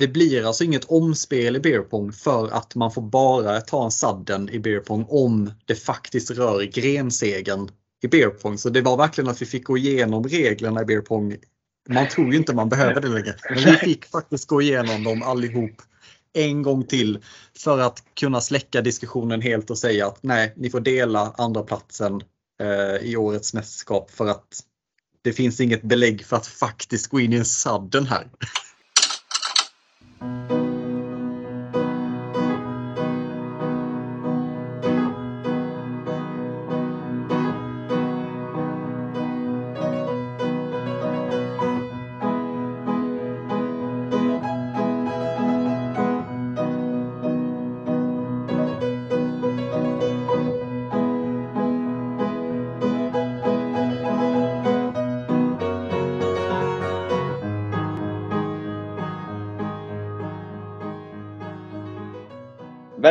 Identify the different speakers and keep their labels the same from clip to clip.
Speaker 1: det blir alltså inget omspel i beerpong för att man får bara ta en sadden i beerpong om det faktiskt rör grensegen i beerpong. Så det var verkligen att vi fick gå igenom reglerna i beerpong. Man tror ju inte man behöver det längre. Men vi fick faktiskt gå igenom dem allihop en gång till för att kunna släcka diskussionen helt och säga att nej, ni får dela andra platsen eh, i årets mästerskap för att det finns inget belägg för att faktiskt gå in i en sadden här. Thank you.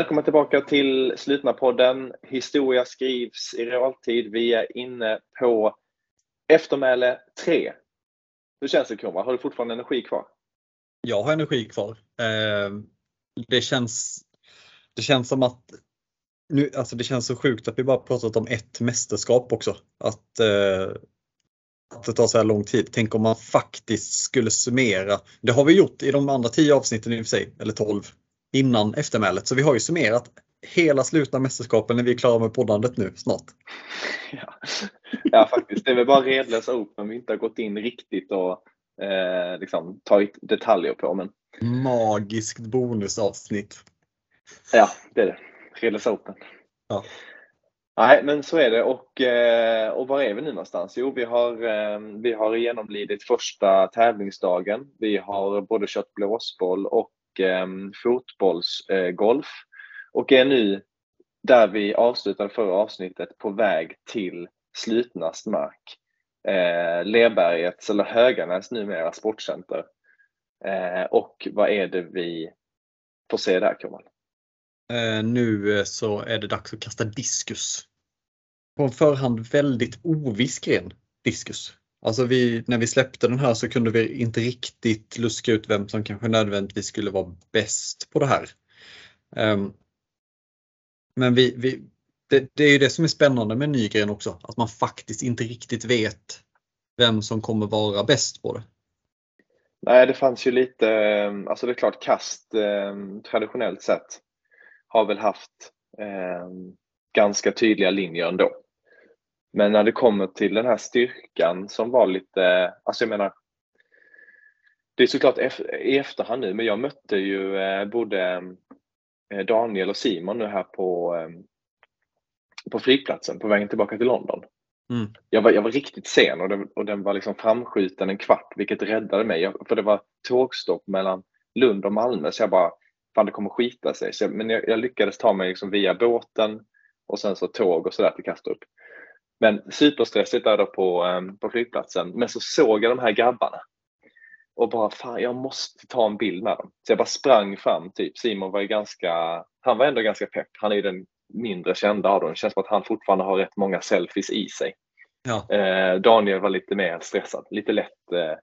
Speaker 2: Välkommen tillbaka till Slutna podden. Historia skrivs i realtid. Vi är inne på eftermäle 3. Hur känns det Kronwall? Har du fortfarande energi kvar?
Speaker 1: Jag har energi kvar. Eh, det känns, det känns som att nu, alltså det känns så sjukt att vi bara pratat om ett mästerskap också. Att, eh, att det tar så här lång tid. Tänk om man faktiskt skulle summera. Det har vi gjort i de andra tio avsnitten i och för sig, eller 12 innan eftermälet. Så vi har ju summerat hela slutna mästerskapen när vi är klara med poddandet nu snart.
Speaker 2: Ja, ja faktiskt. Det är väl bara redlösa Open vi inte har gått in riktigt och eh, liksom, tagit detaljer på. Men...
Speaker 1: Magiskt bonusavsnitt.
Speaker 2: Ja, det är det. Redlösa Open.
Speaker 1: Ja.
Speaker 2: Nej, men så är det. Och, eh, och var är vi nu någonstans? Jo, vi har, eh, vi har genomlidit första tävlingsdagen. Vi har både kört blåsboll och Ehm, fotbollsgolf och är nu där vi avslutade förra avsnittet på väg till slutnast mark. Eh, Lerbergets, eller Höganäs numera, sportcenter. Eh, och vad är det vi får se där, Kuman?
Speaker 1: Eh, nu eh, så är det dags att kasta diskus. På en förhand väldigt oviss gren, diskus. Alltså vi, när vi släppte den här så kunde vi inte riktigt luska ut vem som kanske nödvändigtvis skulle vara bäst på det här. Um, men vi, vi, det, det, är ju det som är spännande med Nygren också, att man faktiskt inte riktigt vet vem som kommer vara bäst på det.
Speaker 2: Nej, det fanns ju lite, ehm, alltså det är klart kast eh, traditionellt sett har väl haft eh, ganska tydliga linjer ändå. Men när det kommer till den här styrkan som var lite, alltså jag menar, det är såklart i efterhand nu, men jag mötte ju eh, både eh, Daniel och Simon nu här på, eh, på flygplatsen på vägen tillbaka till London. Mm. Jag, var, jag var riktigt sen och den, och den var liksom framskjuten en kvart, vilket räddade mig. Jag, för det var tågstopp mellan Lund och Malmö, så jag bara, fan det kommer skita sig. Så jag, men jag, jag, lyckades ta mig liksom via båten och sen så tåg och sådär till Kastrup. Men superstressigt där då på, ehm, på flygplatsen. Men så såg jag de här grabbarna och bara fan, jag måste ta en bild med dem. Så jag bara sprang fram typ. Simon var ju ganska, han var ändå ganska pepp. Han är ju den mindre kända av dem. Det känns som att han fortfarande har rätt många selfies i sig. Ja. Eh, Daniel var lite mer stressad, lite lätt eh,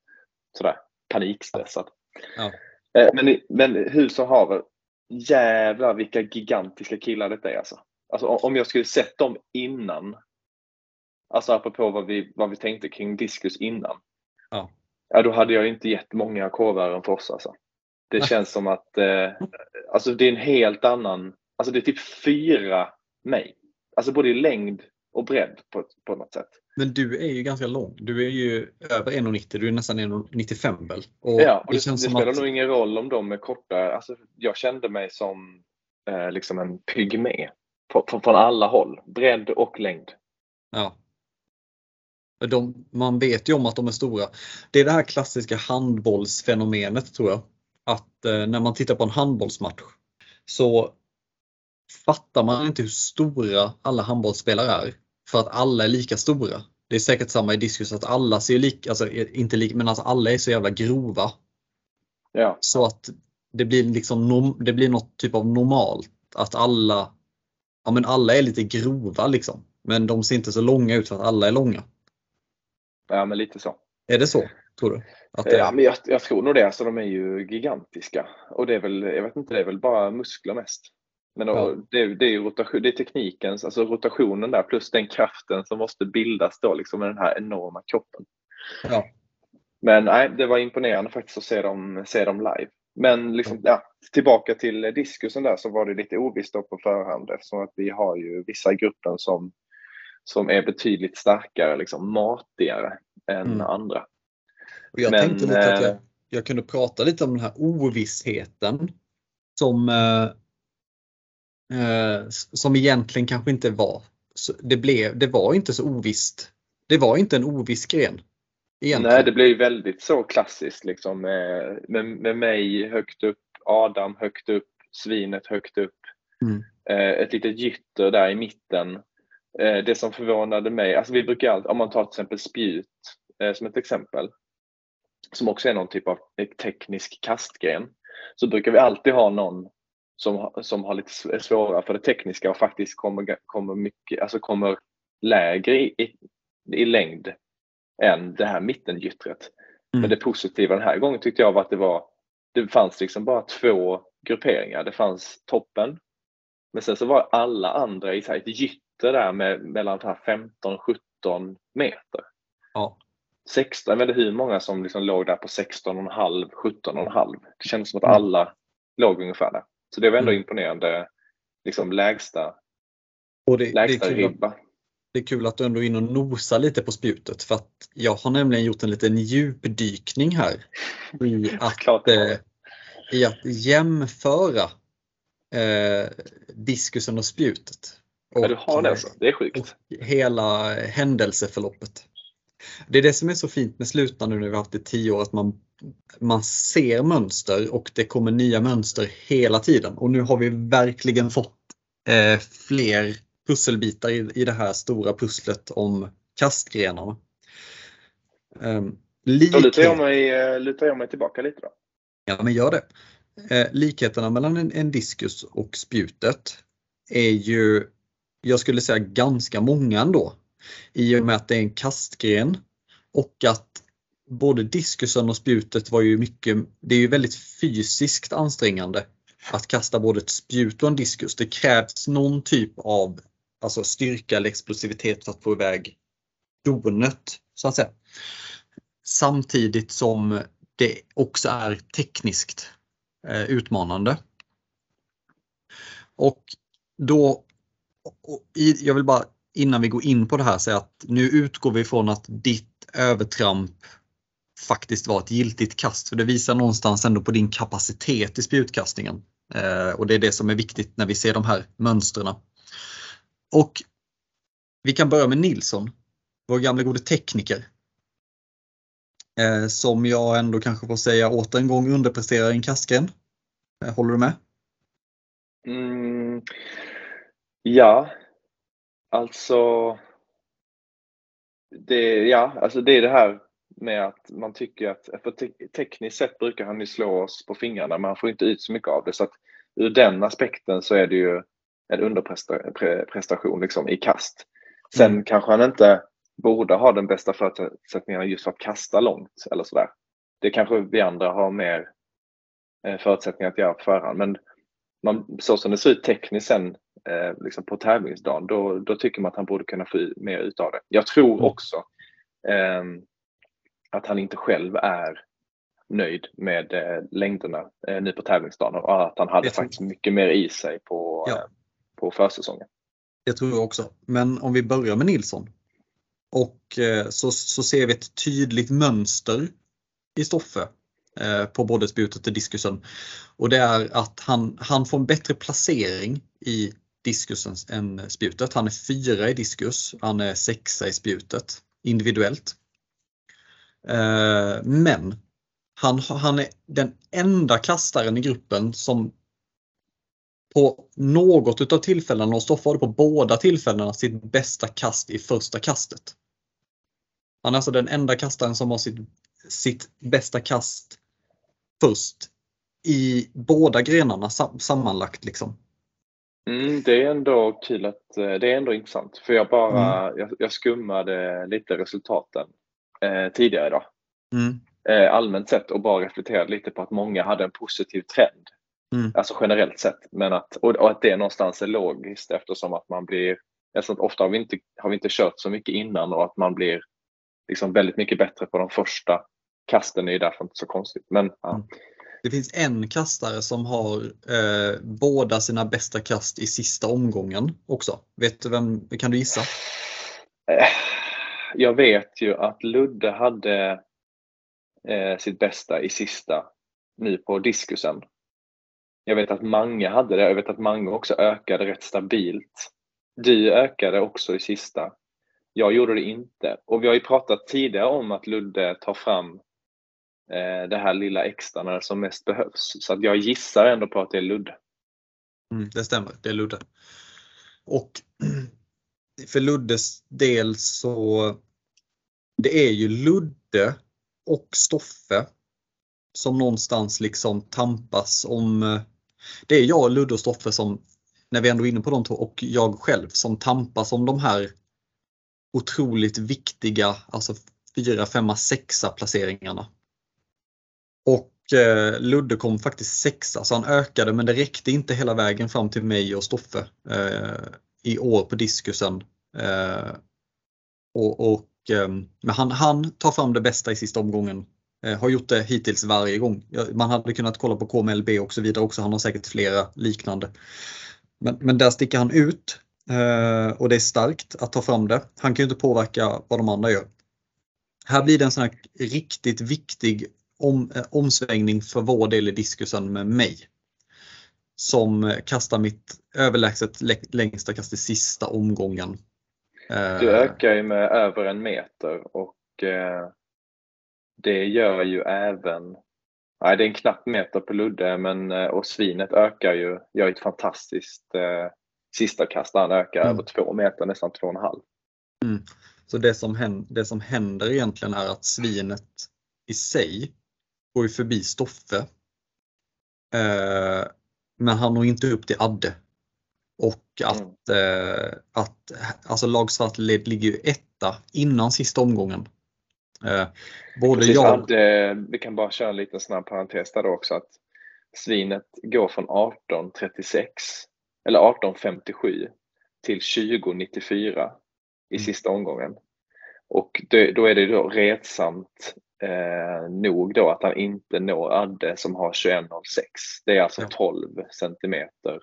Speaker 2: sådär panikstressad. Ja. Eh, men, men hur som haver, jävlar vilka gigantiska killar detta är alltså. alltså om jag skulle sett dem innan Alltså apropå vad vi, vad vi tänkte kring diskus innan. Ja. ja då hade jag inte gett många korvar för oss alltså. Det känns som att eh, alltså det är en helt annan, alltså det är typ fyra mig. Alltså både i längd och bredd på, på något sätt.
Speaker 1: Men du är ju ganska lång. Du är ju över 1,90. Du är nästan 1,95 väl?
Speaker 2: Och ja, och det, det, det spelar att... nog ingen roll om de är korta. Alltså, jag kände mig som eh, liksom en pygmé. Från alla håll. Bredd och längd.
Speaker 1: Ja. De, man vet ju om att de är stora. Det är det här klassiska handbollsfenomenet tror jag. Att eh, när man tittar på en handbollsmatch så fattar man inte hur stora alla handbollsspelare är. För att alla är lika stora. Det är säkert samma i diskus att alla ser lika, alltså inte lika, men alltså alla är så jävla grova. Ja. Så att det blir liksom, det blir något typ av normalt. Att alla, ja men alla är lite grova liksom. Men de ser inte så långa ut för att alla är långa.
Speaker 2: Ja, men lite så.
Speaker 1: Är det så? Tror du? Det...
Speaker 2: Ja, men jag, jag tror nog det. Alltså, de är ju gigantiska. Och det är väl, jag vet inte, det är väl bara muskler mest. Men
Speaker 1: Ja.
Speaker 2: det, det, är ju rotation, det är teknikens, alltså rotationen där plus den kraften som måste bildas då liksom med den här enorma kroppen.
Speaker 1: Ja.
Speaker 2: Men nej, det var imponerande faktiskt att se dem, se dem live. Men liksom, ja, tillbaka till diskusen där så var det lite ovisst då på förhand eftersom att vi har ju vissa i gruppen som, som är betydligt starkare, liksom matigare än
Speaker 1: Mm.
Speaker 2: andra.
Speaker 1: Och jag
Speaker 2: Men,
Speaker 1: tänkte lite att jag,
Speaker 2: eh,
Speaker 1: jag kunde prata lite om den här ovissheten som, eh, eh, som egentligen kanske inte var. Det, blev, det var inte så ovisst. Det var inte en oviss gren. Egentligen.
Speaker 2: Nej, det ju väldigt så klassiskt liksom med, med, med mig högt upp, Adam högt upp, svinet högt upp.
Speaker 1: Mm.
Speaker 2: Eh, ett litet gytter där i mitten. Eh, det som förvånade mig, alltså vi brukar alltid, om man tar till exempel spjut eh, som ett exempel, som också är någon typ av teknisk kastgren, så brukar vi alltid ha någon som, som har lite sv- svårare för det tekniska och faktiskt kommer, kommer, mycket, alltså kommer lägre i, i, i längd än det här mittengyttret.
Speaker 1: Mm.
Speaker 2: Men det positiva den här gången tyckte jag var att det var det fanns liksom bara två grupperingar. Det fanns toppen, men sen så var alla andra i så här ett gytter där med mellan 15-17 meter.
Speaker 1: Ja.
Speaker 2: 16, jag vet inte hur många som liksom låg där på 16,5, 17,5. Det kändes som att
Speaker 1: Mm.
Speaker 2: alla låg ungefär där. Så det var ändå
Speaker 1: Mm.
Speaker 2: imponerande liksom lägsta,
Speaker 1: Och det, det, är
Speaker 2: lägsta
Speaker 1: att,
Speaker 2: ribba.
Speaker 1: det är kul att du ändå är inne och nosar lite på spjutet för att jag har nämligen gjort en liten djupdykning här i att,
Speaker 2: det
Speaker 1: eh, i att jämföra eh, diskusen och spjutet.
Speaker 2: Ja, du har det
Speaker 1: eh,
Speaker 2: alltså. Det är sjukt.
Speaker 1: och hela händelseförloppet. Det är det som är så fint med slutna nu när vi har haft det i tio år, att man, man ser mönster och det kommer nya mönster hela tiden. Och nu har vi verkligen fått eh, fler pusselbitar i, i det här stora pusslet om kastgrenarna. Um,
Speaker 2: Då lutar jag, mig, eh, lutar jag mig tillbaka lite då.
Speaker 1: Ja, men gör det. Eh, likheterna mellan en, en diskus och spjutet är ju, jag skulle säga ganska många ändå. I och med att det är en kastgren och att både diskusen och spjutet var ju mycket, det är ju väldigt fysiskt ansträngande att kasta både ett spjut och en diskus. Det krävs någon typ av alltså styrka eller explosivitet för att få iväg donet så att säga. Samtidigt som det också är tekniskt eh, utmanande. Och då, och i, jag vill bara innan vi går in på det här säga att nu utgår vi från att ditt övertramp faktiskt var ett giltigt kast. För det visar någonstans ändå på din kapacitet i spjutkastningen. Eh, och det är det som är viktigt när vi ser de här mönstren. Och vi kan börja med Nilsson, vår gamla gode tekniker. Eh, som jag ändå kanske får säga åter en gång underpresterar i en kastgren. Eh, håller du med?
Speaker 2: Mm, ja, alltså det, ja, alltså det är det här med att man tycker att, för te- tekniskt sett brukar han ju slå oss på fingrarna, men han får inte ut så mycket av det. Så att ur den aspekten så är det ju en underprestation liksom, i kast. Sen
Speaker 1: Mm.
Speaker 2: kanske han inte borde ha den bästa förutsättningarna just för att kasta långt eller sådär. Det kanske vi andra har mer eh, förutsättningar att göra på förhand. Men man, så som det ser ut tekniskt sen eh, liksom på tävlingsdagen, då, då tycker man att han borde kunna få ut mer utav det. Jag tror
Speaker 1: Mm.
Speaker 2: också ehm, att han inte själv är nöjd med eh, längderna eh, nu på tävlingsdagen och att han hade faktiskt mycket mer i sig på,
Speaker 1: Ja.
Speaker 2: eh, på försäsongen.
Speaker 1: Det tror jag också. Men om vi börjar med Nilsson. Och eh, så, så ser vi ett tydligt mönster i Stoffe eh, Eh, på både spjutet och diskusen. Och det är att han, han får en bättre placering i diskusen än spjutet. Han är fyra i diskus, han är sexa i spjutet individuellt. Eh, men han, han är den enda kastaren i gruppen som på något utav tillfällena och Stoffe hade på båda tillfällena sitt bästa kast i första kastet. Han är alltså den enda kastaren som har sitt, sitt bästa kast först i båda grenarna sam, sammanlagt. Liksom.
Speaker 2: Mm, det är ändå kul att eh, det är ändå intressant för jag bara jag, jag skummade lite resultaten eh, tidigare idag
Speaker 1: Mm.
Speaker 2: eh, allmänt sett och bara reflekterade lite på att många hade en positiv trend.
Speaker 1: Mm.
Speaker 2: Alltså generellt sett. Men att, och, och att det någonstans är logiskt eftersom att man blir, alltså att ofta har vi, inte, har vi inte kört så mycket innan och att man blir liksom väldigt mycket bättre på de första kasten är ju därför inte så konstigt. Men, ja.
Speaker 1: Mm. Det finns en kastare som har eh, båda sina bästa kast i sista omgången också. Vet du vem, kan du gissa?
Speaker 2: Eh, Jag vet ju att Ludde hade eh, sitt bästa i sista nu på diskusen. Jag vet att Mange hade det. Jag vet att Mange också ökade rätt stabilt. Du ökade också i sista. Jag gjorde det inte. Och vi har ju pratat tidigare om att Ludde tar fram Eh, det här lilla extra när det som mest behövs. Så att jag gissar ändå på att det är Ludde.
Speaker 1: Mm, det stämmer, det är Ludde. Och för Luddes del så det är ju Ludde och Stoffe som någonstans liksom tampas om eh, det är jag, Ludde och Stoffe som, när vi ändå är inne på de två, och jag själv som tampas om de här otroligt viktiga, alltså 4, 5, 6 placeringarna. Och eh, Ludde kom faktiskt sexa så han ökade men det räckte inte hela vägen fram till mig och Stoffe eh, i år på diskusen. Eh, och, och, eh, men han, han tar fram det bästa i sista omgången. Eh, har gjort det hittills varje gång. Man hade kunnat kolla på KMLB och så vidare också. Han har säkert flera liknande. Men, men där sticker han ut eh, och det är starkt att ta fram det. Han kan ju inte påverka vad de andra gör. Här blir det en sån här riktigt viktig om, eh, omsvängning för vår del i diskusen med mig. Som kastar mitt överlägset längsta kast i sista omgången.
Speaker 2: Du ökar ju med över en meter och eh, det gör ju även Nej, det är en knapp meter på Ludde men, eh, och svinet ökar ju, gör ett fantastiskt eh, sista kast. Han ökar mm. över två meter, nästan två och en halv.
Speaker 1: Mm. Så det som, händer, det som händer egentligen är att svinet i sig går ju förbi Stoffe. Eh, men han når inte upp till Adde. Och att, mm. eh, att alltså lag Svartled ligger ju etta innan sista omgången.
Speaker 2: Eh, både Precis, jag... Adde, vi kan bara köra en liten snabb parentes där också att svinet går från 18.36 eller 18.57 till 20.94 i mm. sista omgången. Och det, då är det då retsamt eh, nog då att han inte når Adde som har 21.06. Det är alltså ja. 12 centimeter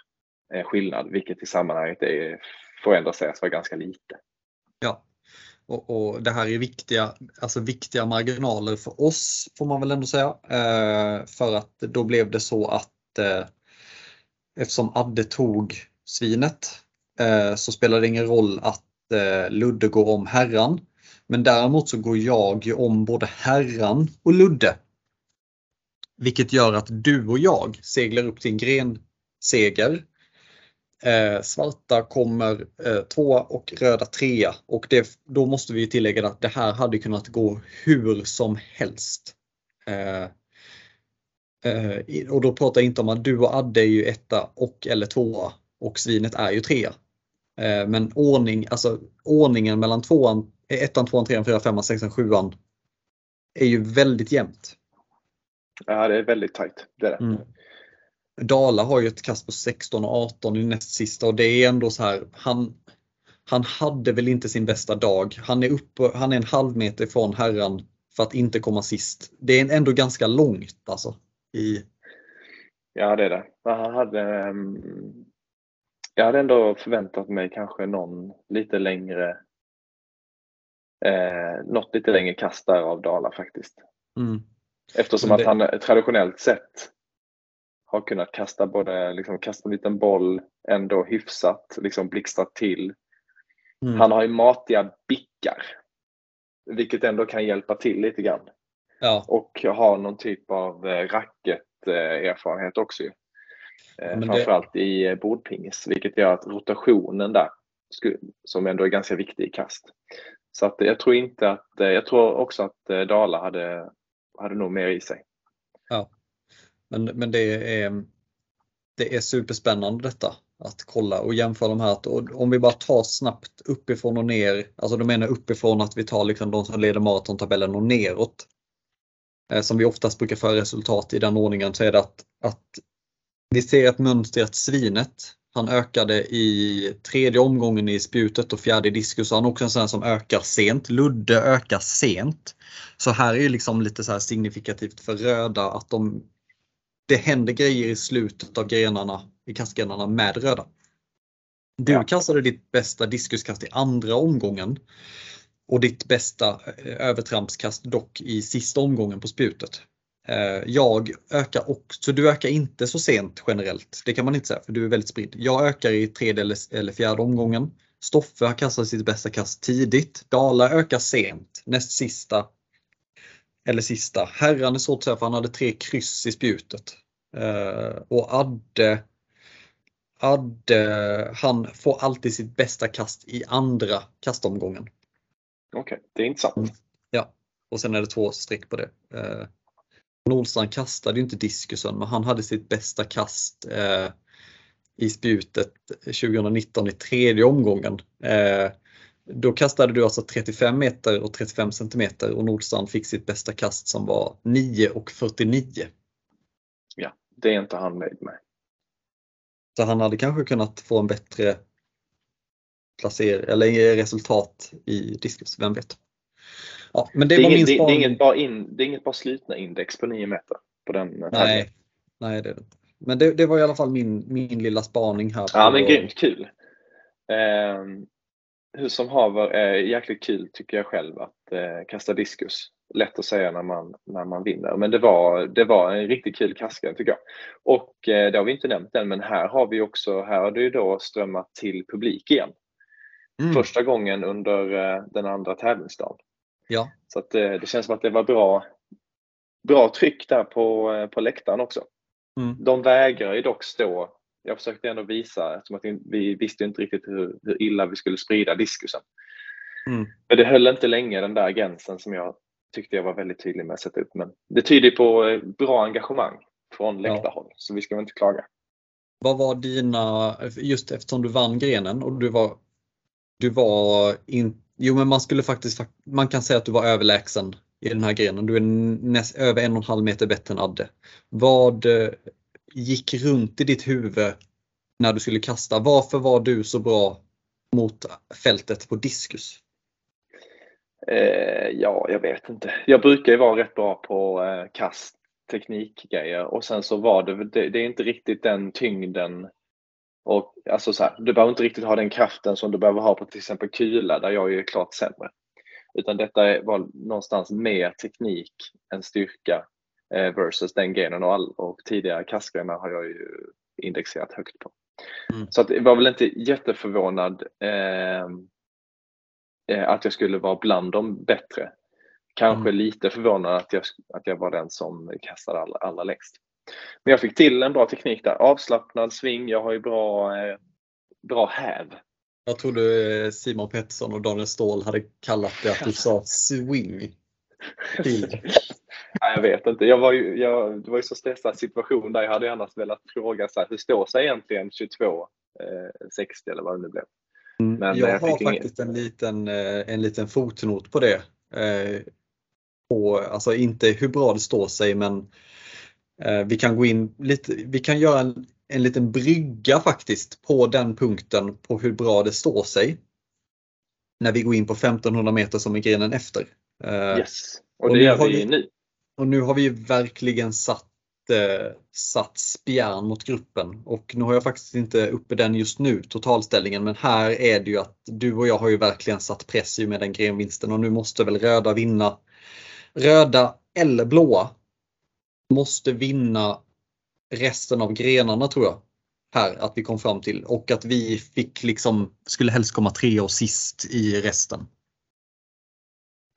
Speaker 2: eh, skillnad, vilket i sammanhanget är, får ändå sägas vara ganska lite.
Speaker 1: Ja, och, och, det här är viktiga, alltså viktiga marginaler för oss får man väl ändå säga. Eh, för att då blev det så att eh, eftersom Adde tog svinet eh, så spelar det ingen roll att eh, Ludde går om herran. Men däremot så går jag om både herran och Ludde. Vilket gör att du och jag seglar upp till en grenseger. Eh, svarta kommer eh, tvåa och röda trea. Och det, då måste vi tillägga att det här hade kunnat gå hur som helst. Eh, eh och då pratar jag inte om att du och Adde är ju etta och eller tvåa och svinet är ju trea. Eh, men ordning, alltså, ordningen mellan tvåan ettan, tvåan, trean, fyran, femman, sexan, sjuan är ju väldigt jämnt.
Speaker 2: Ja, det är väldigt tajt. Det är det. Mm.
Speaker 1: Dala har ju ett kast på 16 och 18 i näst sista och det är ändå så här. Han, han hade väl inte sin bästa dag. Han är, uppe, han är en halv meter från herran för att inte komma sist. Det är ändå ganska långt alltså. I...
Speaker 2: Ja det är det. Han hade, ehm, jag hade ändå förväntat mig kanske någon lite längre eh, något lite längre kast där av Dala faktiskt.
Speaker 1: Mm.
Speaker 2: Eftersom det... att han traditionellt sett har kunnat kasta både, liksom kasta en liten boll ändå hyfsat, liksom blixtrat till. Mm. Han har ju matiga bickar. Vilket ändå kan hjälpa till lite grann.
Speaker 1: Ja.
Speaker 2: Och har någon typ av eh, racket-erfarenhet också. Eh, det... Framförallt i eh, bordpingis, vilket gör att rotationen där, som ändå är ganska viktig i kast, så att jag tror inte att, eh, jag tror också att eh, Dala hade, hade nog mer i sig.
Speaker 1: Ja, men, men det, är, det är superspännande detta att kolla och jämföra de här. Om vi bara tar snabbt uppifrån och ner, alltså då menar uppifrån att vi tar liksom de som leder maratontabellen och neråt. Eh, som vi oftast brukar föra resultat i den ordningen så är det att, att vi ser ett mönster att Svinet, han ökade i tredje omgången i spjutet och fjärde i diskus. Han är också en sån som ökar sent. Ludde ökar sent. Så här är ju liksom lite så signifikativt för röda att de, det händer grejer i slutet av grenarna, i kastgrenarna med röda. Du ja. kastade ditt bästa diskuskast i andra omgången och ditt bästa eh, övertrampskast dock i sista omgången på spjutet. Eh, jag ökar också, du ökar inte så sent generellt. Det kan man inte säga för du är väldigt spridd. Jag ökar i tredje eller fjärde omgången. Stoffe har kastat sitt bästa kast tidigt. Dala ökar sent, näst sista. Eller sista. Herran är svårt att säga för han hade tre kryss i spjutet. Eh, och Adde Adde, han får alltid sitt bästa kast i andra kastomgången.
Speaker 2: Okej, okay, det är intressant. Mm.
Speaker 1: Ja, och sen är det två streck på det. Nordstrand kastade ju inte diskusen men han hade sitt bästa kast eh, i spjutet 2019 i tredje omgången. Eh, då kastade du alltså 35 meter och 35 centimeter och Nordstrand fick sitt bästa kast som var 9 och 49.
Speaker 2: Ja, det är inte han nöjd med.
Speaker 1: Så han hade kanske kunnat få en bättre placer eller resultat i diskus, vem vet.
Speaker 2: Ja, men det, det, var inget, det, det, är inget bara in, det är inget bara slutna index på 9 meter. På den
Speaker 1: nej, nej, det är det inte. Men det, det, var i alla fall min, min lilla spaning här.
Speaker 2: Ja, men grymt kul. Eh, hur som haver är jäkligt kul tycker jag själv att eh, kasta diskus. Lätt att säga när man, när man vinner, men det var, det var en riktigt kul kaska tycker jag. Och eh, det har vi inte nämnt än, men här har vi också, här har det ju då strömmat till publik igen. Mm. Första gången under eh, den andra tävlingsdagen.
Speaker 1: Ja.
Speaker 2: Så att, eh, det känns som att det var bra, bra tryck där på, eh, på läktaren också. Mm. De vägrar ju dock stå. Jag försökte ändå visa, eftersom att vi visste inte riktigt hur, hur illa vi skulle sprida diskusen. Mm. Men det höll inte länge den där gränsen som jag tyckte jag var väldigt tydlig med att sätta upp. Men det tyder på eh, bra engagemang från läktarhåll, ja. så vi ska väl inte klaga.
Speaker 1: Vad var dina, just eftersom du vann grenen och du var, du var in, Jo, men man skulle faktiskt, man kan säga att du var överlägsen i den här grenen. Du är näst, över en och en halv meter bättre än Adde. Vad eh, gick runt i ditt huvud när du skulle kasta? Varför var du så bra mot fältet på diskus?
Speaker 2: Eh, ja, jag vet inte. Jag brukar ju vara rätt bra på eh, kast, teknikgrejer och sen så var det, det, det är inte riktigt den tyngden och alltså så här, du behöver inte riktigt ha den kraften som du behöver ha på till exempel kula där jag är klart sämre. Utan detta var någonstans mer teknik än styrka eh, versus den grenen och, all, och tidigare kastgrenar har jag ju indexerat högt på. Mm. Så att jag var väl inte jätteförvånad eh, eh, att jag skulle vara bland de bättre. Kanske mm. lite förvånad att jag, att jag var den som kastade allra, allra längst. Men jag fick till en bra teknik där. Avslappnad sving. Jag har ju bra, eh, bra häv.
Speaker 1: Jag trodde eh, Simon Pettersson och Daniel Ståhl hade kallat det att du sa swing.
Speaker 2: Nej, jag vet inte. Jag var ju, jag, det var ju så stressad situation där jag hade annars velat fråga så här, hur står sig egentligen 22, eh, 60 eller vad det nu blev.
Speaker 1: Mm. Men jag, jag har faktiskt ingen... en, liten, eh, en liten fotnot på det. Eh, på, alltså inte hur bra det står sig men Eh, vi kan gå in lite, vi kan göra en, en liten brygga faktiskt på den punkten på hur bra det står sig. När vi går in på 1500 meter som är grenen efter.
Speaker 2: Eh, yes, och det och gör vi, nu.
Speaker 1: Och nu har vi verkligen satt, eh, satt spjärn mot gruppen och nu har jag faktiskt inte uppe den just nu, totalställningen, men här är det ju att du och jag har ju verkligen satt press med den grenvinsten och nu måste väl röda vinna. Röda eller blåa måste vinna resten av grenarna tror jag. Här att vi kom fram till och att vi fick liksom, skulle helst komma tre och sist i resten.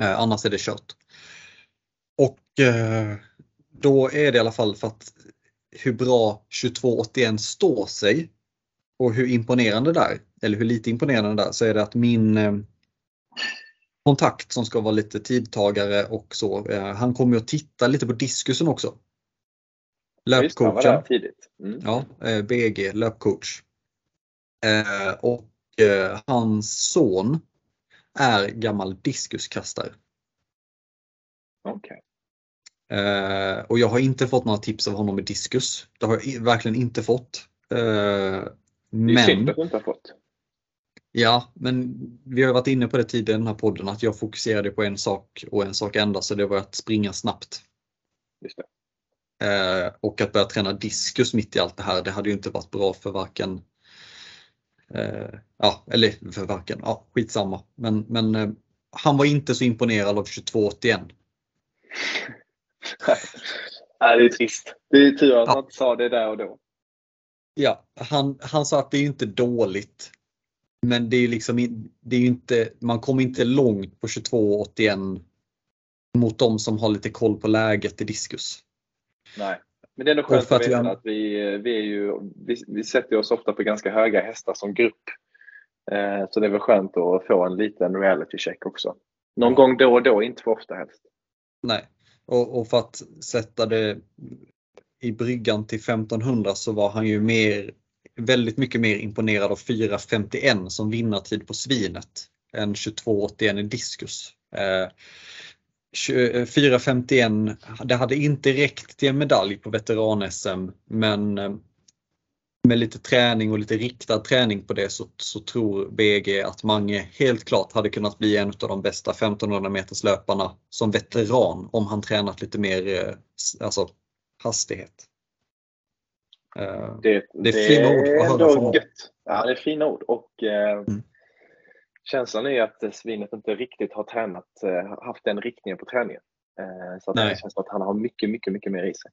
Speaker 1: Eh, annars är det kört. Och eh, då är det i alla fall för att hur bra 2281 står sig och hur imponerande där, eller hur lite imponerande där, så är det att min eh, kontakt som ska vara lite tidtagare och så, eh, han kommer att titta lite på diskusen också. Löpcoachen. Mm. Ja, eh, BG, löpcoach. Eh, och eh, hans son är gammal diskuskastare.
Speaker 2: Okay.
Speaker 1: Eh, och jag har inte fått några tips av honom i diskus. Det har jag verkligen inte fått. Eh,
Speaker 2: Det är synd att du inte har fått.
Speaker 1: Ja, men vi har varit inne på det tidigare i den här podden att jag fokuserade på en sak och en sak enda, så det var att springa snabbt.
Speaker 2: Just det.
Speaker 1: Eh, och att börja träna diskus mitt i allt det här, det hade ju inte varit bra för varken eh, Ja, eller för varken, ja skitsamma. Men, men eh, han var inte så imponerad av 2281.
Speaker 2: Nej, det är trist. Det är tur att han sa det där och då.
Speaker 1: Ja, han, han sa att det är inte dåligt. Men det är liksom det är inte, man kommer inte långt på 22,81 mot de som har lite koll på läget i diskus.
Speaker 2: Nej. Men det är ändå skönt att veta
Speaker 1: vi-
Speaker 2: att vi, vi, är ju, vi, vi sätter oss ofta på ganska höga hästar som grupp. Eh, så det är väl skönt att få en liten reality check också. Någon gång då och då, inte för ofta helst.
Speaker 1: Nej. Och, och för att sätta det i bryggan till 1500 så var han ju mer, väldigt mycket mer imponerad av 4.51 som vinnartid på svinet än 22.81 i diskus. Eh, 4.51, det hade inte räckt till en medalj på veteran-SM men eh, med lite träning och lite riktad träning på det så, så tror BG att Mange helt klart hade kunnat bli en av de bästa 1500 meters löparna som veteran om han tränat lite mer eh, alltså, hastighet. Eh,
Speaker 2: Det,
Speaker 1: Det är fina ord att höra från.
Speaker 2: Ja, det är fina ord. Och, eh,
Speaker 1: Mm.
Speaker 2: Känslan är att svinet inte riktigt har tränat, eh, haft den riktningen på träningen. Eh, så att
Speaker 1: Nej.
Speaker 2: det känns som att han har mycket, mycket, mycket mer i sig.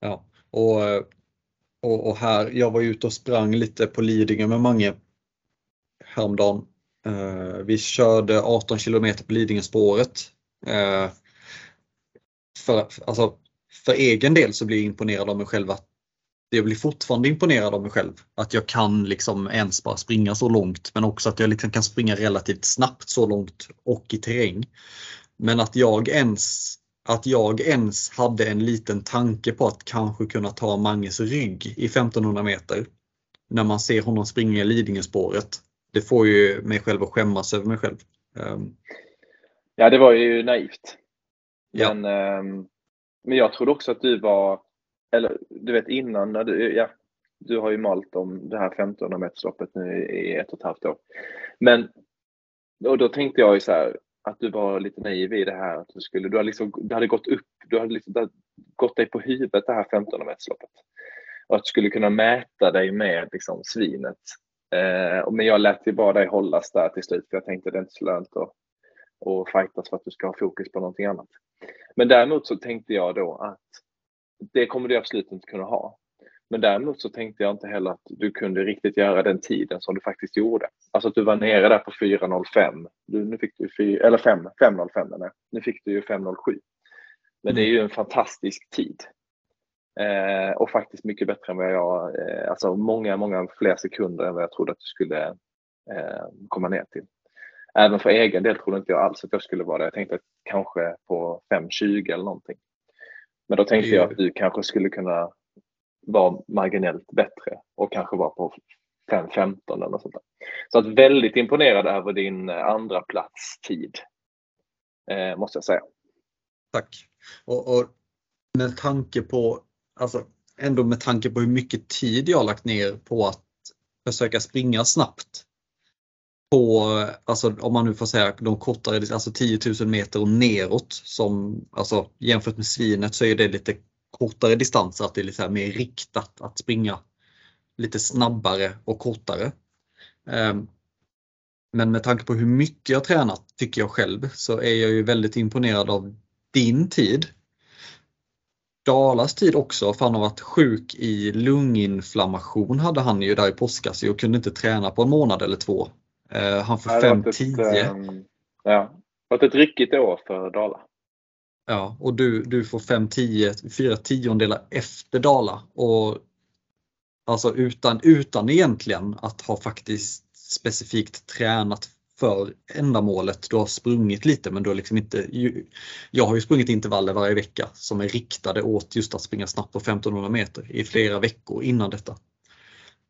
Speaker 1: Ja, och, och, och här, jag var ute och sprang lite på Lidingö med Mange häromdagen. Eh, vi körde 18 kilometer på Lidingöspåret. För, alltså, för egen del så blir jag imponerad av mig själv att jag blir fortfarande imponerad av mig själv. Att jag kan liksom ens bara springa så långt men också att jag liksom kan springa relativt snabbt så långt och i terräng. Men att jag ens att jag ens hade en liten tanke på att kanske kunna ta Manges rygg i 1500 meter. När man ser honom springa i Lidingöspåret. Det får ju mig själv att skämmas över mig själv. Ehm,
Speaker 2: Ja, det var ju naivt. Men, ehm, men jag trodde också att du var, eller du vet innan, när du, ja, du har ju malt om det här 1500 metersloppet nu i ett och ett halvt år. Men, och då tänkte jag ju så här, att du var lite naiv i det här, att du skulle, du hade liksom, du hade gått upp, du hade liksom, du hade gått dig på huvudet det här 1500 metersloppet. Och att du skulle kunna mäta dig med liksom svinet. Eh, men jag lät ju bara dig hållas där till slut, för jag tänkte det är inte så lönt att och fightas för att du ska ha fokus på någonting annat. Men däremot så tänkte jag då att det kommer du absolut inte kunna ha. Men däremot så tänkte jag inte heller att du kunde riktigt göra den tiden som du faktiskt gjorde. Alltså att du var nere där på 4.05. Du, nu fick du 4, eller 5, 5.05 menar jag. Nu fick du ju 5.07. Men det är ju en fantastisk tid. Eh, och faktiskt mycket bättre än vad jag, eh, alltså många, många fler sekunder än vad jag trodde att du skulle eh, komma ner till. Även för egen del trodde inte jag alls att jag skulle vara där. Jag tänkte att kanske på 5.20 eller någonting. Men då tänkte jag att du kanske skulle kunna vara marginellt bättre och kanske vara på 5.15 eller något sånt där. Så att väldigt imponerad över din eh, andra plats tid. Eh, måste jag säga.
Speaker 1: Tack. Och, och med tanke på, alltså ändå med tanke på hur mycket tid jag har lagt ner på att försöka springa snabbt. På, alltså om man nu får säga de kortare, alltså 10 000 meter och neråt som, alltså jämfört med svinet så är det lite kortare distanser, att det är lite mer riktat att springa lite snabbare och kortare. Ehm, men med tanke på hur mycket jag tränat, tycker jag själv, så är jag ju väldigt imponerad av din tid. Dalas tid också, för han har varit sjuk i lunginflammation hade han ju där i påskas och kunde inte träna på en månad eller två. Eh, han får
Speaker 2: Det har varit ett,
Speaker 1: 5-10
Speaker 2: ehm, ja, varit ett ryckigt år för Dala.
Speaker 1: ja, och du, du får 5-10, fyra tiondelar efter Dala. Och, alltså utan, utan egentligen att ha faktiskt specifikt tränat för ändamålet. Du har sprungit lite men du har liksom inte... Jag har ju sprungit intervaller varje vecka som är riktade åt just att springa snabbt på 1500 meter i flera veckor innan detta.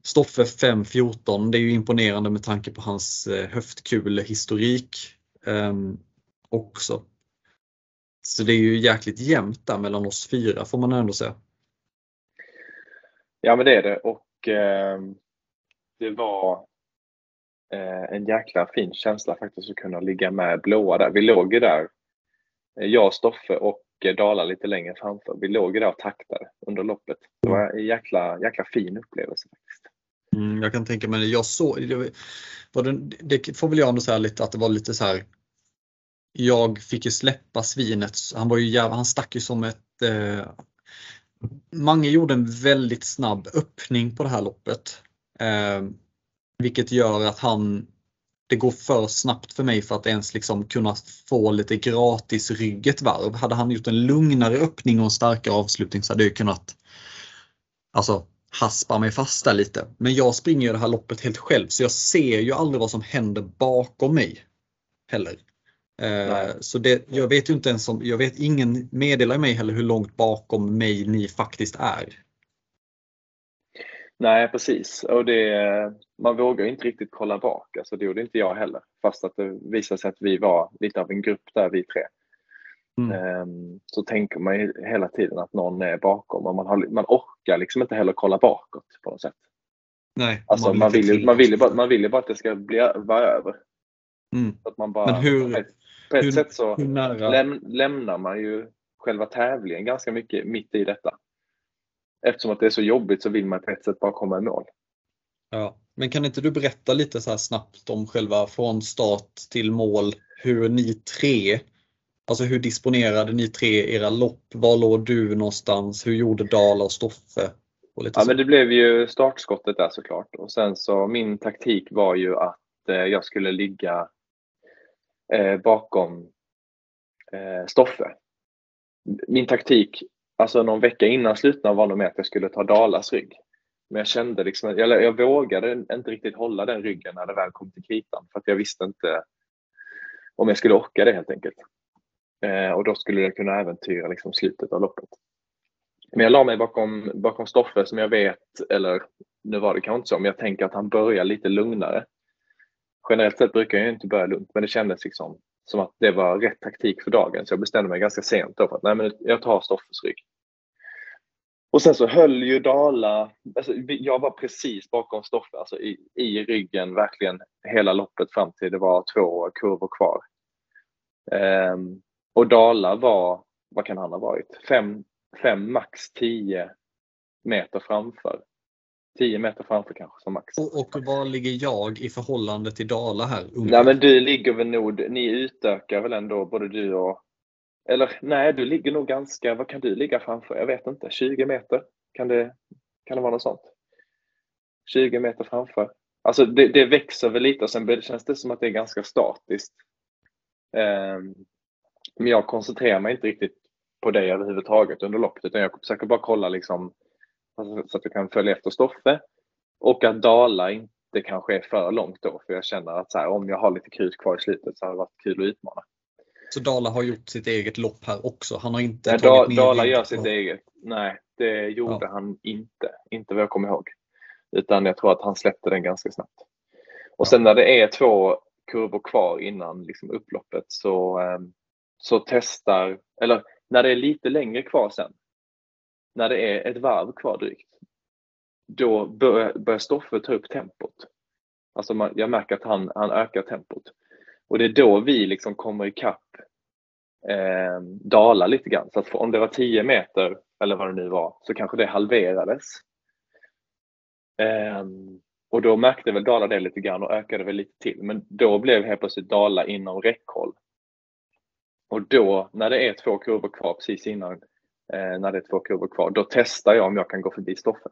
Speaker 1: Stoffe 5.14, det är ju imponerande med tanke på hans eh, höftkulhistorik eh, också. Så det är ju jäkligt jämnt där mellan oss fyra får man ändå säga.
Speaker 2: Ja men det är det och eh, det var eh, en jäkla fin känsla faktiskt att kunna ligga med blåa där. Vi låg ju där, eh, jag, Stoffe och eh, Dala lite längre framför. Vi låg ju där och taktade under loppet. Det var en jäkla, jäkla fin upplevelse faktiskt.
Speaker 1: Mm, jag kan tänka mig det. Jag såg, det, var det, det får väl jag ändå säga lite att det var lite så här. Jag fick ju släppa svinet. Han var ju jävla, han stack ju som ett eh, Mange gjorde en väldigt snabb öppning på det här loppet. Eh, vilket gör att han det går för snabbt för mig för att ens liksom kunna få lite gratis rygg ett varv. Hade han gjort en lugnare öppning och en starkare avslutning så hade jag kunnat alltså, haspa mig fast där lite. Men jag springer ju det här loppet helt själv så jag ser ju aldrig vad som händer bakom mig. Heller. Eh, så det, jag vet ju inte ens om, jag vet ingen meddelar mig heller hur långt bakom mig ni faktiskt är.
Speaker 2: Nej precis och det, man vågar inte riktigt kolla bak, alltså det gjorde inte jag heller. Fast att det visade sig att vi var lite av en grupp där vi tre. Mm. Ehm, så tänker man ju hela tiden att någon är bakom och man, har, man orkar liksom inte heller kolla bakåt på något sätt.
Speaker 1: Nej,
Speaker 2: alltså man, man vill, ju, man, vill ju bara, man vill bara att det ska bli, vara över.
Speaker 1: Mm.
Speaker 2: att man bara,
Speaker 1: Men hur,
Speaker 2: på ett
Speaker 1: hur,
Speaker 2: sätt så
Speaker 1: läm,
Speaker 2: lämnar man ju själva tävlingen ganska mycket mitt i detta. Eftersom att det är så jobbigt så vill man på ett sätt bara komma i mål.
Speaker 1: Ja, men kan inte du berätta lite så snabbt om själva från start till mål, hur ni tre, alltså hur disponerade ni tre era lopp? Var låg du någonstans? Hur gjorde Dala och Stoffe? Och
Speaker 2: ja, så. men det blev ju startskottet där såklart och sen så min taktik var ju att eh, jag skulle ligga eh, bakom eh, Stoffe. Min taktik, alltså någon vecka innan slutna var nog med att jag skulle ta Dalas rygg. Men jag kände liksom, jag, jag vågade inte riktigt hålla den ryggen när det väl kom till kritan för att jag visste inte om jag skulle orka det helt enkelt. Eh, och då skulle det kunna äventyra liksom slutet av loppet. Men jag la mig bakom, bakom Stoffe som jag vet, eller nu var det kanske inte så, men jag tänker att han börjar lite lugnare generellt sett brukar jag inte börja lugnt, men det kändes liksom som att det var rätt taktik för dagen. Så jag bestämde mig ganska sent då för att nej, men jag tar Stoffes rygg. Och sen så höll ju Dala, alltså jag var precis bakom Stoffe, alltså i, i ryggen verkligen hela loppet fram till det var två kurvor kvar. Um, och Dala var, vad kan han ha varit, fem, fem max tio meter framför. 10 meter framför kanske som max.
Speaker 1: Och, och var ligger jag i förhållande till Dala här?
Speaker 2: Nej men du ligger väl nog, ni utökar väl ändå både du och eller nej, du ligger nog ganska, vad kan du ligga framför? Jag vet inte, 20 meter? Kan det, kan det vara något sånt? 20 meter framför. Alltså det, det växer väl lite och sen känns det som att det är ganska statiskt. Um, men jag koncentrerar mig inte riktigt på det överhuvudtaget under loppet utan jag försöker bara kolla liksom så att jag kan följa efter Stoffe. Och att Dala inte kanske är för långt då, för jag känner att så här, om jag har lite krut kvar i slutet så har det varit kul att utmana.
Speaker 1: Så Dala har gjort sitt eget lopp här också? Han har inte
Speaker 2: Nej, tagit da, Dala gör sitt eget. Nej, det gjorde ja. han inte. Inte vad jag kommer ihåg. Utan jag tror att han släppte den ganska snabbt. Och sen när det är två kurvor kvar innan liksom upploppet så, ehm, så testar, eller när det är lite längre kvar sen, när det är ett varv kvar drygt, då börjar, börjar Stoffe ta upp tempot. Alltså man, jag märker att han, han ökar tempot. Och det är då vi liksom kommer ikapp eh, Dala lite grann. Så att om det var 10 meter, eller vad det nu var, så kanske det halverades. Eh, och då märkte väl Dala det lite grann och ökade väl lite till. Men då blev helt plötsligt Dala inom räckhåll. Och då, när det är två kurvor kvar precis innan eh, när det är två kurvor kvar. Då testar jag om jag kan gå förbi Stoffe.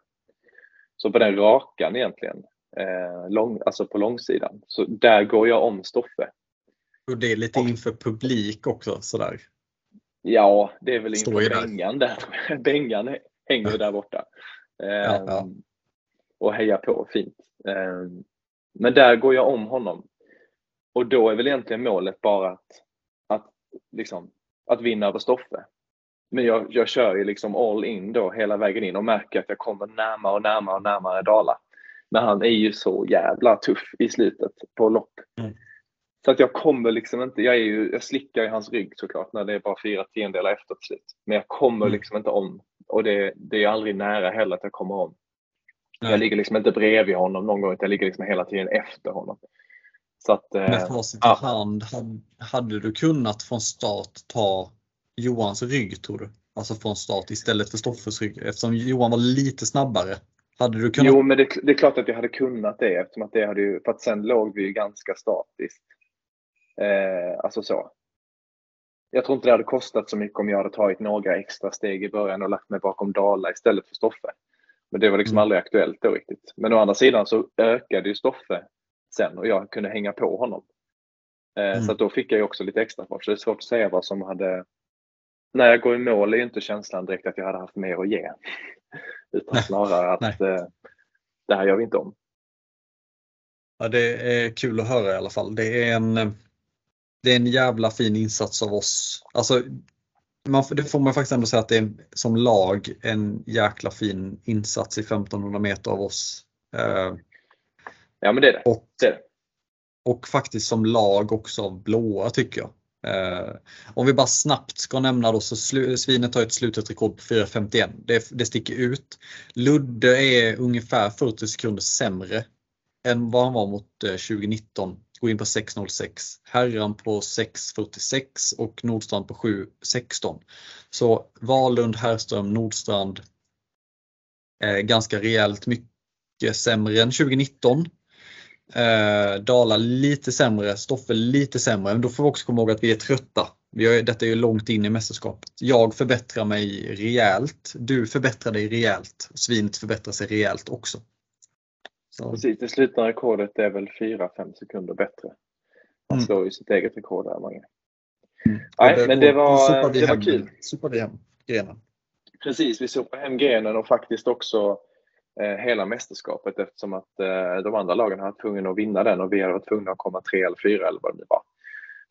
Speaker 2: Så på den rakan egentligen, eh, lång, alltså på långsidan, så där går jag om Stoffe.
Speaker 1: Och det är lite inför publik också sådär?
Speaker 2: Ja, det är väl inför Bengan där. Bengan hänger där borta. Eh, ja, ja. Ehm, och hejar på fint. Eh, men där går jag om honom. Och då är väl egentligen målet bara att, liksom, att vinna över Stoffe. Men jag, jag kör ju liksom all in då hela vägen in och märker att jag kommer närmare och närmare och närmare Dala. Men han är ju så jävla tuff i slutet på lopp. Mm. Så att jag kommer liksom inte, jag, är ju, jag slickar i hans rygg såklart när det är bara fyra tiondelar efter till slut. Men jag kommer mm. liksom inte om. Och det, det är aldrig nära heller att jag kommer om. Nej. Jag ligger liksom inte bredvid honom någon gång, utan jag ligger liksom hela tiden efter honom.
Speaker 1: Så att, eh, Med facit i ja. hand, hade du kunnat från start ta Johans rygg tror du? Alltså från start istället för Stoffers rygg eftersom Johan var lite snabbare. Hade du kunnat?
Speaker 2: Jo, men det, det, är klart att jag hade kunnat det eftersom att det hade ju, för att sen låg vi ju ganska statiskt. Eh, alltså så. Jag tror inte det hade kostat så mycket om jag hade tagit några extra steg i början och lagt mig bakom Dala istället för Stoffe. Men det var liksom mm. aldrig aktuellt då riktigt. Men å andra sidan så ökade ju Stoffe sen och jag kunde hänga på honom. Eh, mm. Så då fick jag ju också lite extra fart. Så det är svårt att säga vad som hade... När jag går i mål är ju inte känslan direkt att jag hade haft mer att ge. Utan Nej. snarare att eh, det här gör vi inte om.
Speaker 1: Ja, det är kul att höra i alla fall. Det är en, det är en jävla fin insats av oss. Alltså, man, det får man faktiskt ändå säga att det är som lag en jäkla fin insats i 1500 meter av oss.
Speaker 2: Eh, ja men det är det.
Speaker 1: Och,
Speaker 2: det är det.
Speaker 1: och faktiskt som lag också av blåa tycker jag. Eh, om vi bara snabbt ska nämna då så Svinet har ett slutet rekord på 4.51. Det, det sticker ut. Ludde är ungefär 40 sekunder sämre än vad han var mot 2019. Eh, Går in på 6.06. Herran på 6.46 och Nordstrand på 7.16. Så Valund, Herrström, Nordstrand är ganska rejält mycket sämre än 2019. Eh, Dala lite sämre, Stoffe lite sämre. Men då får vi också komma ihåg att vi är trötta. Vi har, detta är ju långt in i mästerskapet. Jag förbättrar mig rejält. Du förbättrar dig rejält. Svinet förbättrar sig rejält också.
Speaker 2: Så. Precis, det slutna rekordet är väl 4-5 sekunder bättre. Han mm. slår ju sitt eget rekord där, Mange. Mm. Nej, det, men det var, det var kul.
Speaker 1: Sopade hem grenen.
Speaker 2: Precis, vi sopade hem grenen och faktiskt också hela mästerskapet eftersom att eh, de andra lagen har varit tvungna att vinna den och vi har varit tvungna att komma tre eller fyra eller vad det nu var.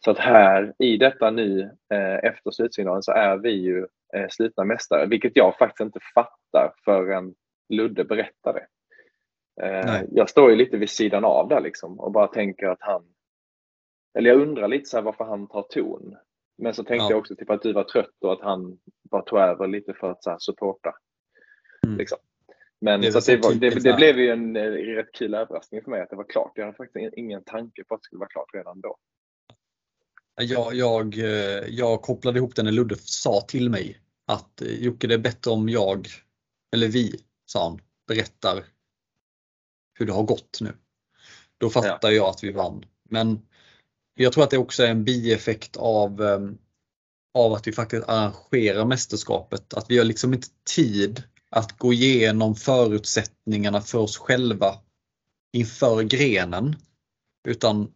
Speaker 2: Så att här i detta nu eh, efter slutsignalen så är vi ju eh, slutna mästare, vilket jag faktiskt inte fattar förrän Ludde berättade. Eh, jag står ju lite vid sidan av där liksom och bara tänker att han, eller jag undrar lite så varför han tar ton. Men så tänkte ja. jag också typ att du var trött och att han bara tog över lite för att så här, supporta. Mm. Liksom. Men det, så det, var, det, det, blev ju en eh, rätt kul överraskning för mig att det var klart. Jag hade faktiskt ingen tanke på att det skulle vara klart redan då.
Speaker 1: Jag, jag, eh, jag kopplade ihop det när Ludde sa till mig att eh, Jocke det är bättre om jag, eller vi, sa han, berättar hur det har gått nu. Då fattar ja. jag att vi vann. Men jag tror att det också är en bieffekt av, av att vi faktiskt arrangerar mästerskapet. Att vi har liksom inte tid att gå igenom förutsättningarna för oss själva inför grenen. Utan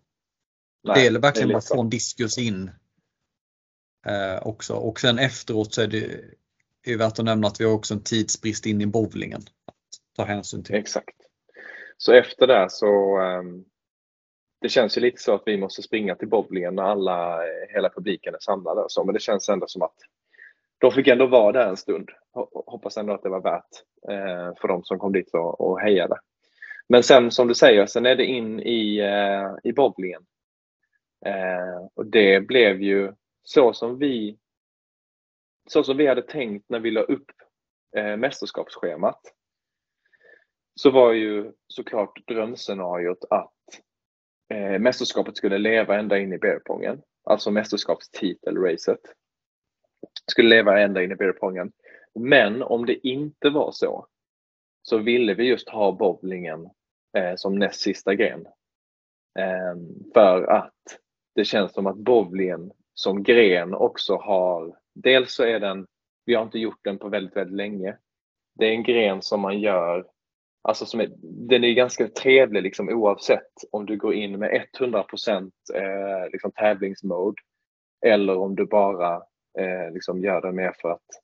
Speaker 1: Nej, det är verkligen bara att få en diskus in eh, också. Och sen efteråt så är det är värt att nämna att vi har också en tidsbrist in i bowlingen. Att ta hänsyn till.
Speaker 2: Exakt. Så efter det så um, det känns ju lite så att vi måste springa till bowlingen när alla, hela publiken är samlade och så, men det känns ändå som att de fick ändå vara där en stund. Hoppas ändå att det var värt eh, för de som kom dit och, och hejade. Men sen som du säger, sen är det in i, eh, i bowlingen. Eh, och det blev ju så som vi så som vi hade tänkt när vi la upp eh, mästerskapsschemat så var ju såklart drömscenariot att eh, mästerskapet skulle leva ända in i beerpongen, alltså mästerskapstitelracet. Skulle leva ända in i beerpongen. Men om det inte var så, så ville vi just ha bowlingen eh, som näst sista gren. Eh, för att det känns som att bowlingen som gren också har, dels så är den, vi har inte gjort den på väldigt, väldigt länge. Det är en gren som man gör Alltså som är, den är ganska trevlig liksom, oavsett om du går in med 100 eh, liksom, tävlingsmode eller om du bara eh, liksom gör det mer för att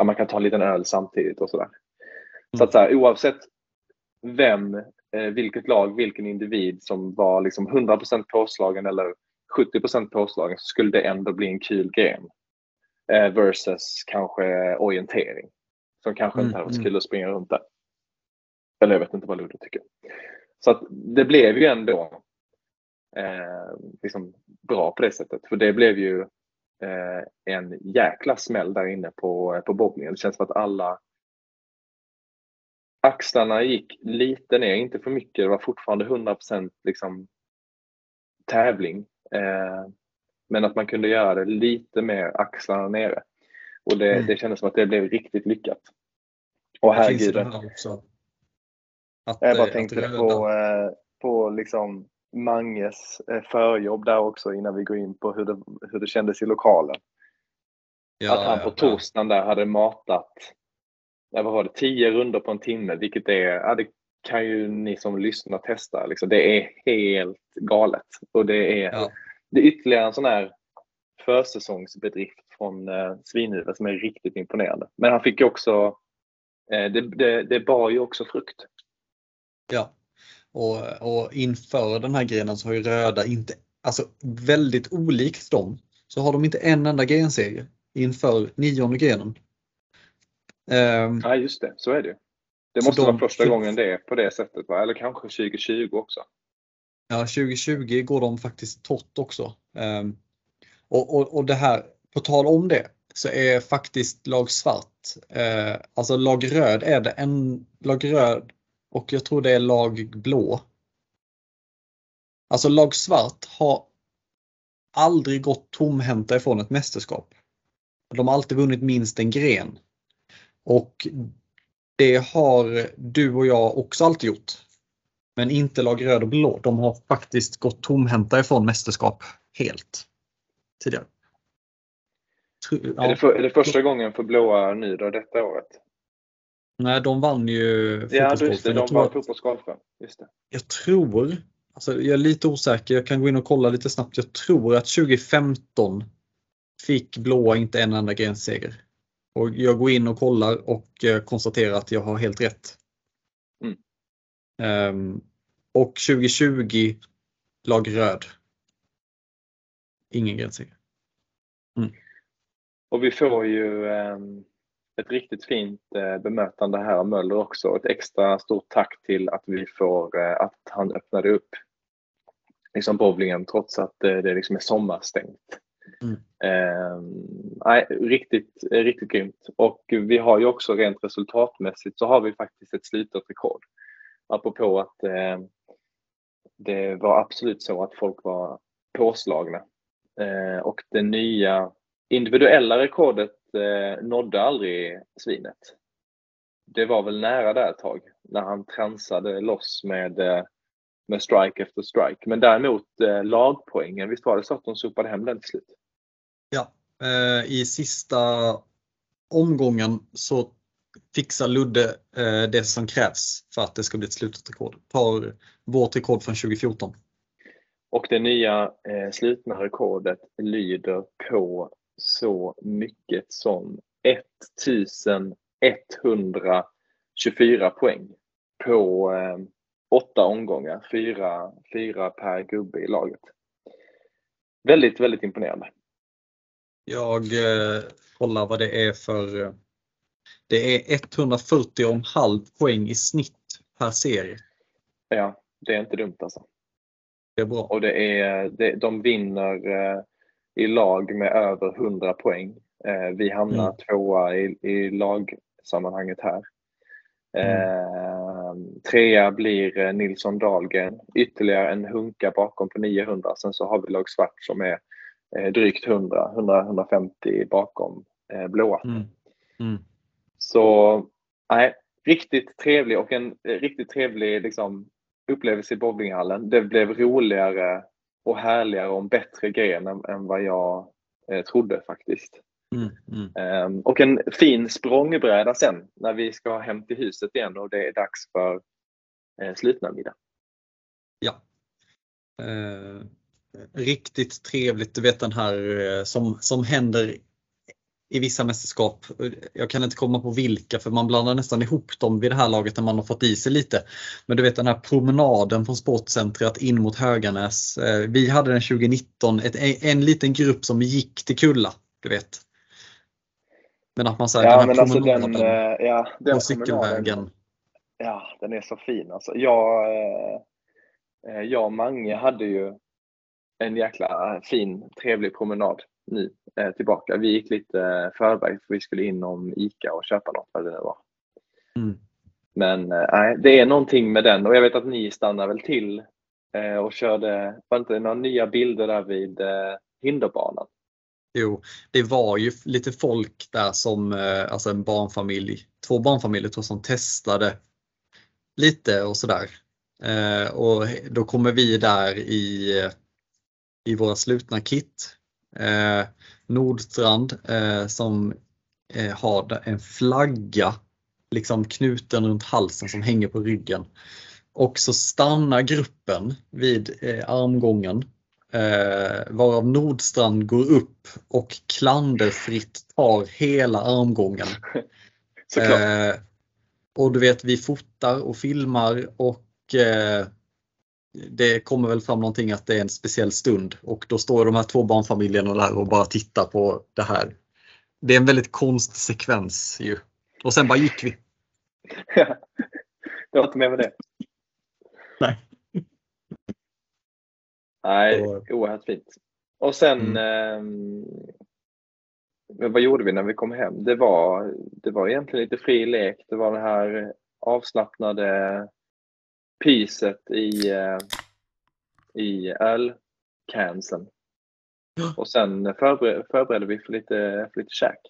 Speaker 2: ja, man kan ta en liten öl samtidigt och sådär. Mm. Så att så här, oavsett vem, eh, vilket lag, vilken individ som var liksom 100% påslagen eller 70% påslagen så skulle det ändå bli en kul gren. Eh, versus kanske orientering som kanske mm. inte hade varit så mm. kul att springa runt där. Eller jag vet inte vad Ludde tycker. Så att det blev ju ändå eh, liksom bra på det sättet. För det blev ju eh, en jäkla smäll där inne på, på bowlingen. Det känns som att alla axlarna gick lite ner, inte för mycket. Det var fortfarande 100% liksom tävling. Eh, men att man kunde göra det lite mer axlarna nere. Och det, mm. det kändes som att det blev riktigt lyckat. Och herregud. jag bara tänkte på, eh, på liksom Manges eh, förjobb där också innan vi går in på hur det, hur det kändes i lokalen. Ja, att han på torsdagen där hade matat, vad var det, tio runder på en timme, vilket är, ja, det kan ju ni som lyssnar testa. Liksom. Det är helt galet. Och det är, ja. det är ytterligare en sån här försäsongsbedrift från eh, Svinhuvud som är riktigt imponerande. Men han fick ju också, eh, det, det, det bar ju också frukt.
Speaker 1: Ja, och, och inför den här grenen så har ju röda inte, alltså väldigt olikt dem, så har de inte en enda grenseger inför nionde grenen.
Speaker 2: Um, ja just det, så är det. Det måste de, vara första gången det är på det sättet, va? eller kanske 2020 också.
Speaker 1: Ja, 2020 går de faktiskt torrt också. Um, och, och, och det här, på tal om det, så är faktiskt lag svart, eh, alltså lag röd är det en, lag röd och jag tror det är lag blå. Alltså lag svart har aldrig gått tomhänta ifrån ett mästerskap. De har alltid vunnit minst en gren. Och det har du och jag också alltid gjort. Men inte lag röd och blå. De har faktiskt gått tomhänta ifrån mästerskap helt tidigare.
Speaker 2: Ja. Är, det för, är det första gången för blåa nu då detta året?
Speaker 1: Nej, de vann ju
Speaker 2: Ja, just det. De vann fotbollsgolfen. Just det.
Speaker 1: Jag tror, alltså jag är lite osäker, jag kan gå in och kolla lite snabbt. Jag tror att 2015 fick blåa inte en enda grenseger. Och jag går in och kollar och eh, konstaterar att jag har helt rätt. Mm. Um, och 2020 lag röd. Ingen grenseger.
Speaker 2: Mm. Och vi får ju um ett riktigt fint eh, bemötande här av Möller också. Ett extra stort tack till att vi får, eh, att han öppnade upp liksom bowlingen trots att det, det liksom är sommarstängt. Mm. Eh, riktigt, riktigt grymt. Och vi har ju också rent resultatmässigt så har vi faktiskt ett slutet rekord. Apropå att eh, det var absolut så att folk var påslagna. Eh, och det nya individuella rekordet eh, nådde aldrig svinet. Det var väl nära där ett tag när han transade loss med, eh, med strike efter strike. Men däremot eh, lagpoängen, visst var det så att de sopade hem den till slut?
Speaker 1: Ja, eh, i sista omgången så fixar Ludde eh, det som krävs för att det ska bli ett slutet rekord. Tar vårt rekord från 2014.
Speaker 2: Och det nya eh, slutna rekordet lyder på så mycket som 1124 poäng på eh, åtta omgångar, fyra, fyra per gubbe i laget. Väldigt, väldigt imponerande.
Speaker 1: Jag eh, kollar vad det är för eh, det är 140,5 poäng i snitt per serie.
Speaker 2: Ja, det är inte dumt alltså.
Speaker 1: Det är bra.
Speaker 2: Och det är, det, de vinner eh, i lag med över 100 poäng. Eh, vi hamnar mm. tvåa i, i lagsammanhanget här. Eh, trea blir eh, Nilsson Dahlgren, ytterligare en hunka bakom på 900. Sen så har vi lag svart som är eh, drygt 100, 100-150 bakom eh, blåa. Mm. Mm. Så nej, riktigt trevlig och en eh, riktigt trevlig liksom, upplevelse i bowlinghallen. Det blev roligare och härligare och en bättre gren än, än vad jag eh, trodde faktiskt. Mm, mm. Um, och en fin språngbräda sen när vi ska hem till huset igen och det är dags för eh, slutnamiddag.
Speaker 1: Ja. Eh, riktigt trevligt, du vet den här eh, som, som händer i vissa mästerskap. Jag kan inte komma på vilka för man blandar nästan ihop dem vid det här laget när man har fått i sig lite. Men du vet den här promenaden från sportcentret in mot Höganäs. Eh, vi hade den 2019, ett, en liten grupp som gick till Kulla. Du vet. Men att man säger ja, den här promenaden alltså den,
Speaker 2: eh, ja, den
Speaker 1: på cykelvägen.
Speaker 2: Ja, den är så fin alltså. Jag, eh, jag och Mange hade ju en jäkla fin, trevlig promenad nu eh, tillbaka. Vi gick lite förväg för vi skulle in om ICA och köpa något vad det nu var.
Speaker 1: Mm.
Speaker 2: Men eh, det är någonting med den och jag vet att ni stannar väl till eh, och körde, var det inte några nya bilder där vid eh, hinderbanan?
Speaker 1: Jo, det var ju lite folk där som, eh, alltså en barnfamilj, två barnfamiljer tror som testade lite och sådär. Eh, och då kommer vi där i, i våra slutna kit. Eh, Nordstrand eh, som eh, har en flagga liksom knuten runt halsen som hänger på ryggen. Och så stannar gruppen vid eh, armgången eh, varav Nordstrand går upp och klanderfritt tar hela armgången.
Speaker 2: Såklart.
Speaker 1: Eh, och du vet, vi fotar och filmar och det kommer väl fram någonting att det är en speciell stund och då står de här två barnfamiljerna där och bara tittar på det här. Det är en väldigt konstig sekvens ju. Och sen bara gick vi.
Speaker 2: det var inte mer med det.
Speaker 1: Nej.
Speaker 2: Nej, oerhört fint. Och sen,
Speaker 1: Mm.
Speaker 2: men vad gjorde vi när vi kom hem? Det var, det var egentligen lite fri lek. Det var det här avslappnade pyset i, eh, i ölcansen. Och sen förberedde, förberedde vi för lite, för lite käk.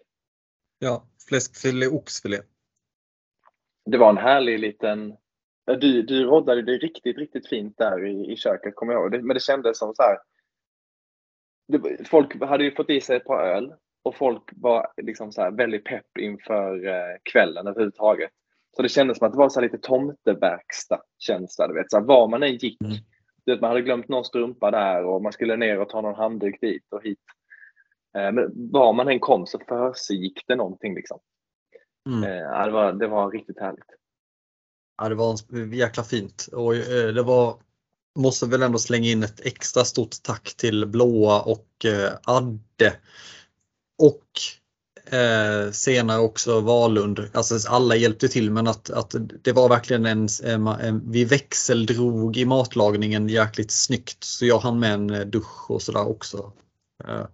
Speaker 1: Ja, fläskfilé, oxfilé.
Speaker 2: Det var en härlig liten... Du, du roddade det riktigt, riktigt fint där i, i köket, kommer jag ihåg. Men det kändes som så här... Det, folk hade ju fått i sig ett par öl och folk var liksom så här väldigt pepp inför eh, kvällen överhuvudtaget. Så det kändes som att det var så lite tomteverkstad känsla. Du vet, så här, var man än gick.
Speaker 1: Mm.
Speaker 2: Du vet, man hade glömt någon strumpa där och man skulle ner och ta någon handduk dit och hit. Eh, men var man än kom så försiggick det någonting. Liksom.
Speaker 1: Mm.
Speaker 2: Eh, det, var, det var riktigt härligt.
Speaker 1: Ja, det var jäkla fint och eh, det var Måste väl ändå slänga in ett extra stort tack till Blåa och eh, Adde. Och eh, senare också Valund. Alltså alla hjälpte till men att, att det var verkligen en, en, vi växeldrog i matlagningen jäkligt snyggt. Så jag hann med en eh, dusch och sådär också. Eh,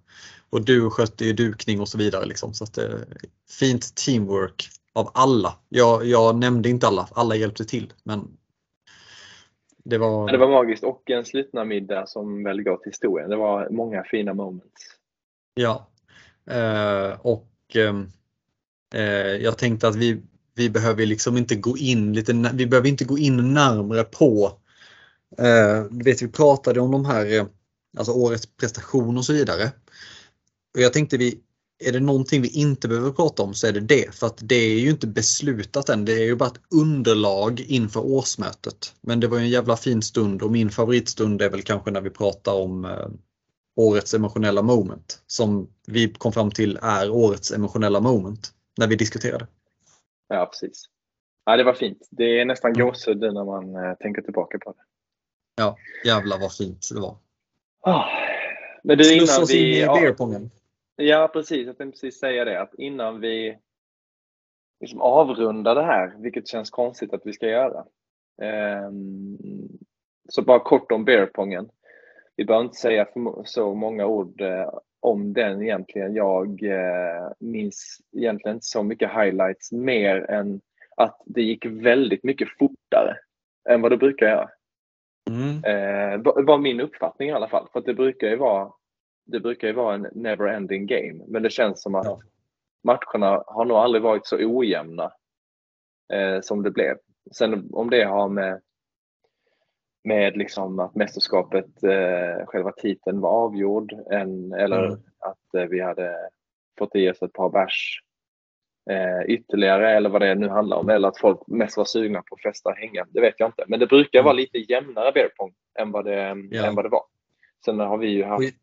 Speaker 1: och du skötte ju dukning och så vidare liksom. Så att det, fint teamwork av alla. Jag, jag nämnde inte alla, alla hjälpte till men det var,
Speaker 2: det var magiskt och en slutna middag som väl går till historien. Det var många fina moments.
Speaker 1: Ja. Eh, och och ehm, eh, jag tänkte att vi, vi behöver liksom inte gå in lite, vi behöver inte gå in närmre på, eh, du vet vi pratade om de här, eh, alltså årets prestation och så vidare. Och jag tänkte vi, är det någonting vi inte behöver prata om så är det det. För att det är ju inte beslutat än. Det är ju bara ett underlag inför årsmötet. Men det var ju en jävla fin stund och min favoritstund är väl kanske när vi pratar om eh, årets emotionella moment. Som vi kom fram till är årets emotionella moment. När vi diskuterade.
Speaker 2: Ja, precis. Ja, det var fint. Det är nästan
Speaker 1: Mm.
Speaker 2: gåshud när man eh, tänker tillbaka på det.
Speaker 1: Ja, jävlar vad fint det var.
Speaker 2: Ah. Men du, innan
Speaker 1: oss in i
Speaker 2: vi...
Speaker 1: Beerpongen.
Speaker 2: ja, precis. Jag tänkte precis säga det. Att innan vi liksom avrundar det här, vilket känns konstigt att vi ska göra. ehm, så bara kort om beerpongen. Vi behöver inte säga så många ord eh, om den egentligen. Jag eh, minns egentligen inte så mycket highlights mer än att det gick väldigt mycket fortare än vad det brukar göra.
Speaker 1: Mm.
Speaker 2: Eh, va- var min uppfattning i alla fall. För att det brukar ju vara, det brukar ju vara en never ending game. Men det känns som att
Speaker 1: Ja.
Speaker 2: matcherna har nog aldrig varit så ojämna eh, som det blev. Sen om det har med, med liksom att mästerskapet, eh, själva titeln var avgjord än, eller
Speaker 1: Mm.
Speaker 2: att eh, vi hade fått i oss ett par bärs eh, ytterligare eller vad det nu handlar om. Eller att folk mest var sugna på att festa och hänga. Det vet jag inte. Men det brukar vara
Speaker 1: Mm.
Speaker 2: lite jämnare beer pong än vad det,
Speaker 1: Ja.
Speaker 2: än vad det var. Sen har vi ju haft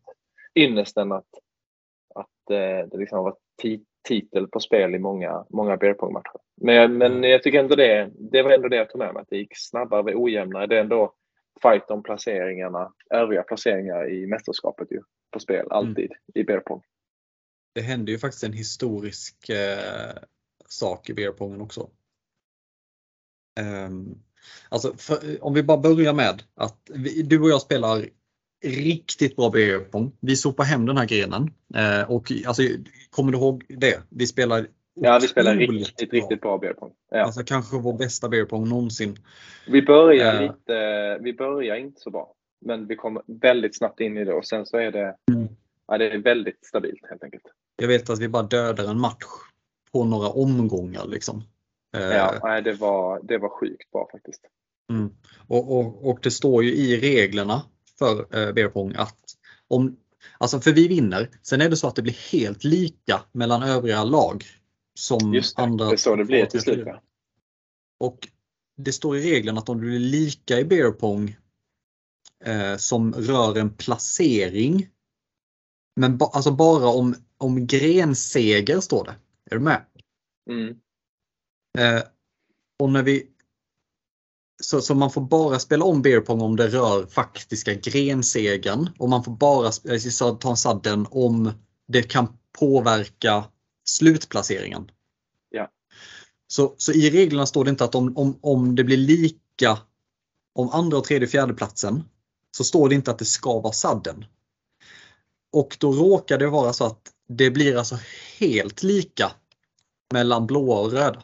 Speaker 2: ynnesten att, att eh, det liksom har varit ti- titel på spel i många, många beer pong-matcher. Men, men jag tycker ändå det, det var ändå det jag tog med mig. Att det gick snabbare, var ojämnare. Det är ändå fight om placeringarna, övriga placeringar i mästerskapet ju, på spel, alltid i beer pong.
Speaker 1: Det hände ju faktiskt en historisk eh, sak i beerpongen också. Ehm, alltså för, om vi bara börjar med att vi, du och jag spelar riktigt bra beer pong. Vi sopar hem den här grenen. Eh, och alltså, kommer du ihåg det? Vi spelar
Speaker 2: Ja, vi spelar riktigt,
Speaker 1: bra.
Speaker 2: riktigt bra beer pong. Ja.
Speaker 1: Alltså kanske vår bästa beer pong någonsin.
Speaker 2: Vi börjar
Speaker 1: Eh.
Speaker 2: lite, vi börjar inte så bra. Men vi kommer väldigt snabbt in i det och sen så är det,
Speaker 1: Mm.
Speaker 2: ja, det är väldigt stabilt helt enkelt.
Speaker 1: Jag vet att vi bara dödar en match på några omgångar liksom. Eh,
Speaker 2: Ja, nej, det, var, det var sjukt bra faktiskt.
Speaker 1: Mm. Och, och, och det står ju i reglerna för eh, beer pong att om, alltså för vi vinner, sen är det så att det blir helt lika mellan övriga lag. Som
Speaker 2: Just det,
Speaker 1: andra
Speaker 2: det är så det blir till slut.
Speaker 1: Och det står i reglerna att om det blir lika i beer pong eh, som rör en placering. Men ba, alltså bara om, om grenseger står det. Är du med?
Speaker 2: Mm.
Speaker 1: Eh, och när vi så, så man får bara spela om beer pong om det rör faktiska grensegen och man får bara eh, ta en sadden om det kan påverka slutplaceringen.
Speaker 2: Ja.
Speaker 1: Så, så i reglerna står det inte att om, om, om det blir lika om andra och tredje och fjärde platsen så står det inte att det ska vara sadden. Och då råkar det vara så att det blir alltså helt lika mellan blåa och röda.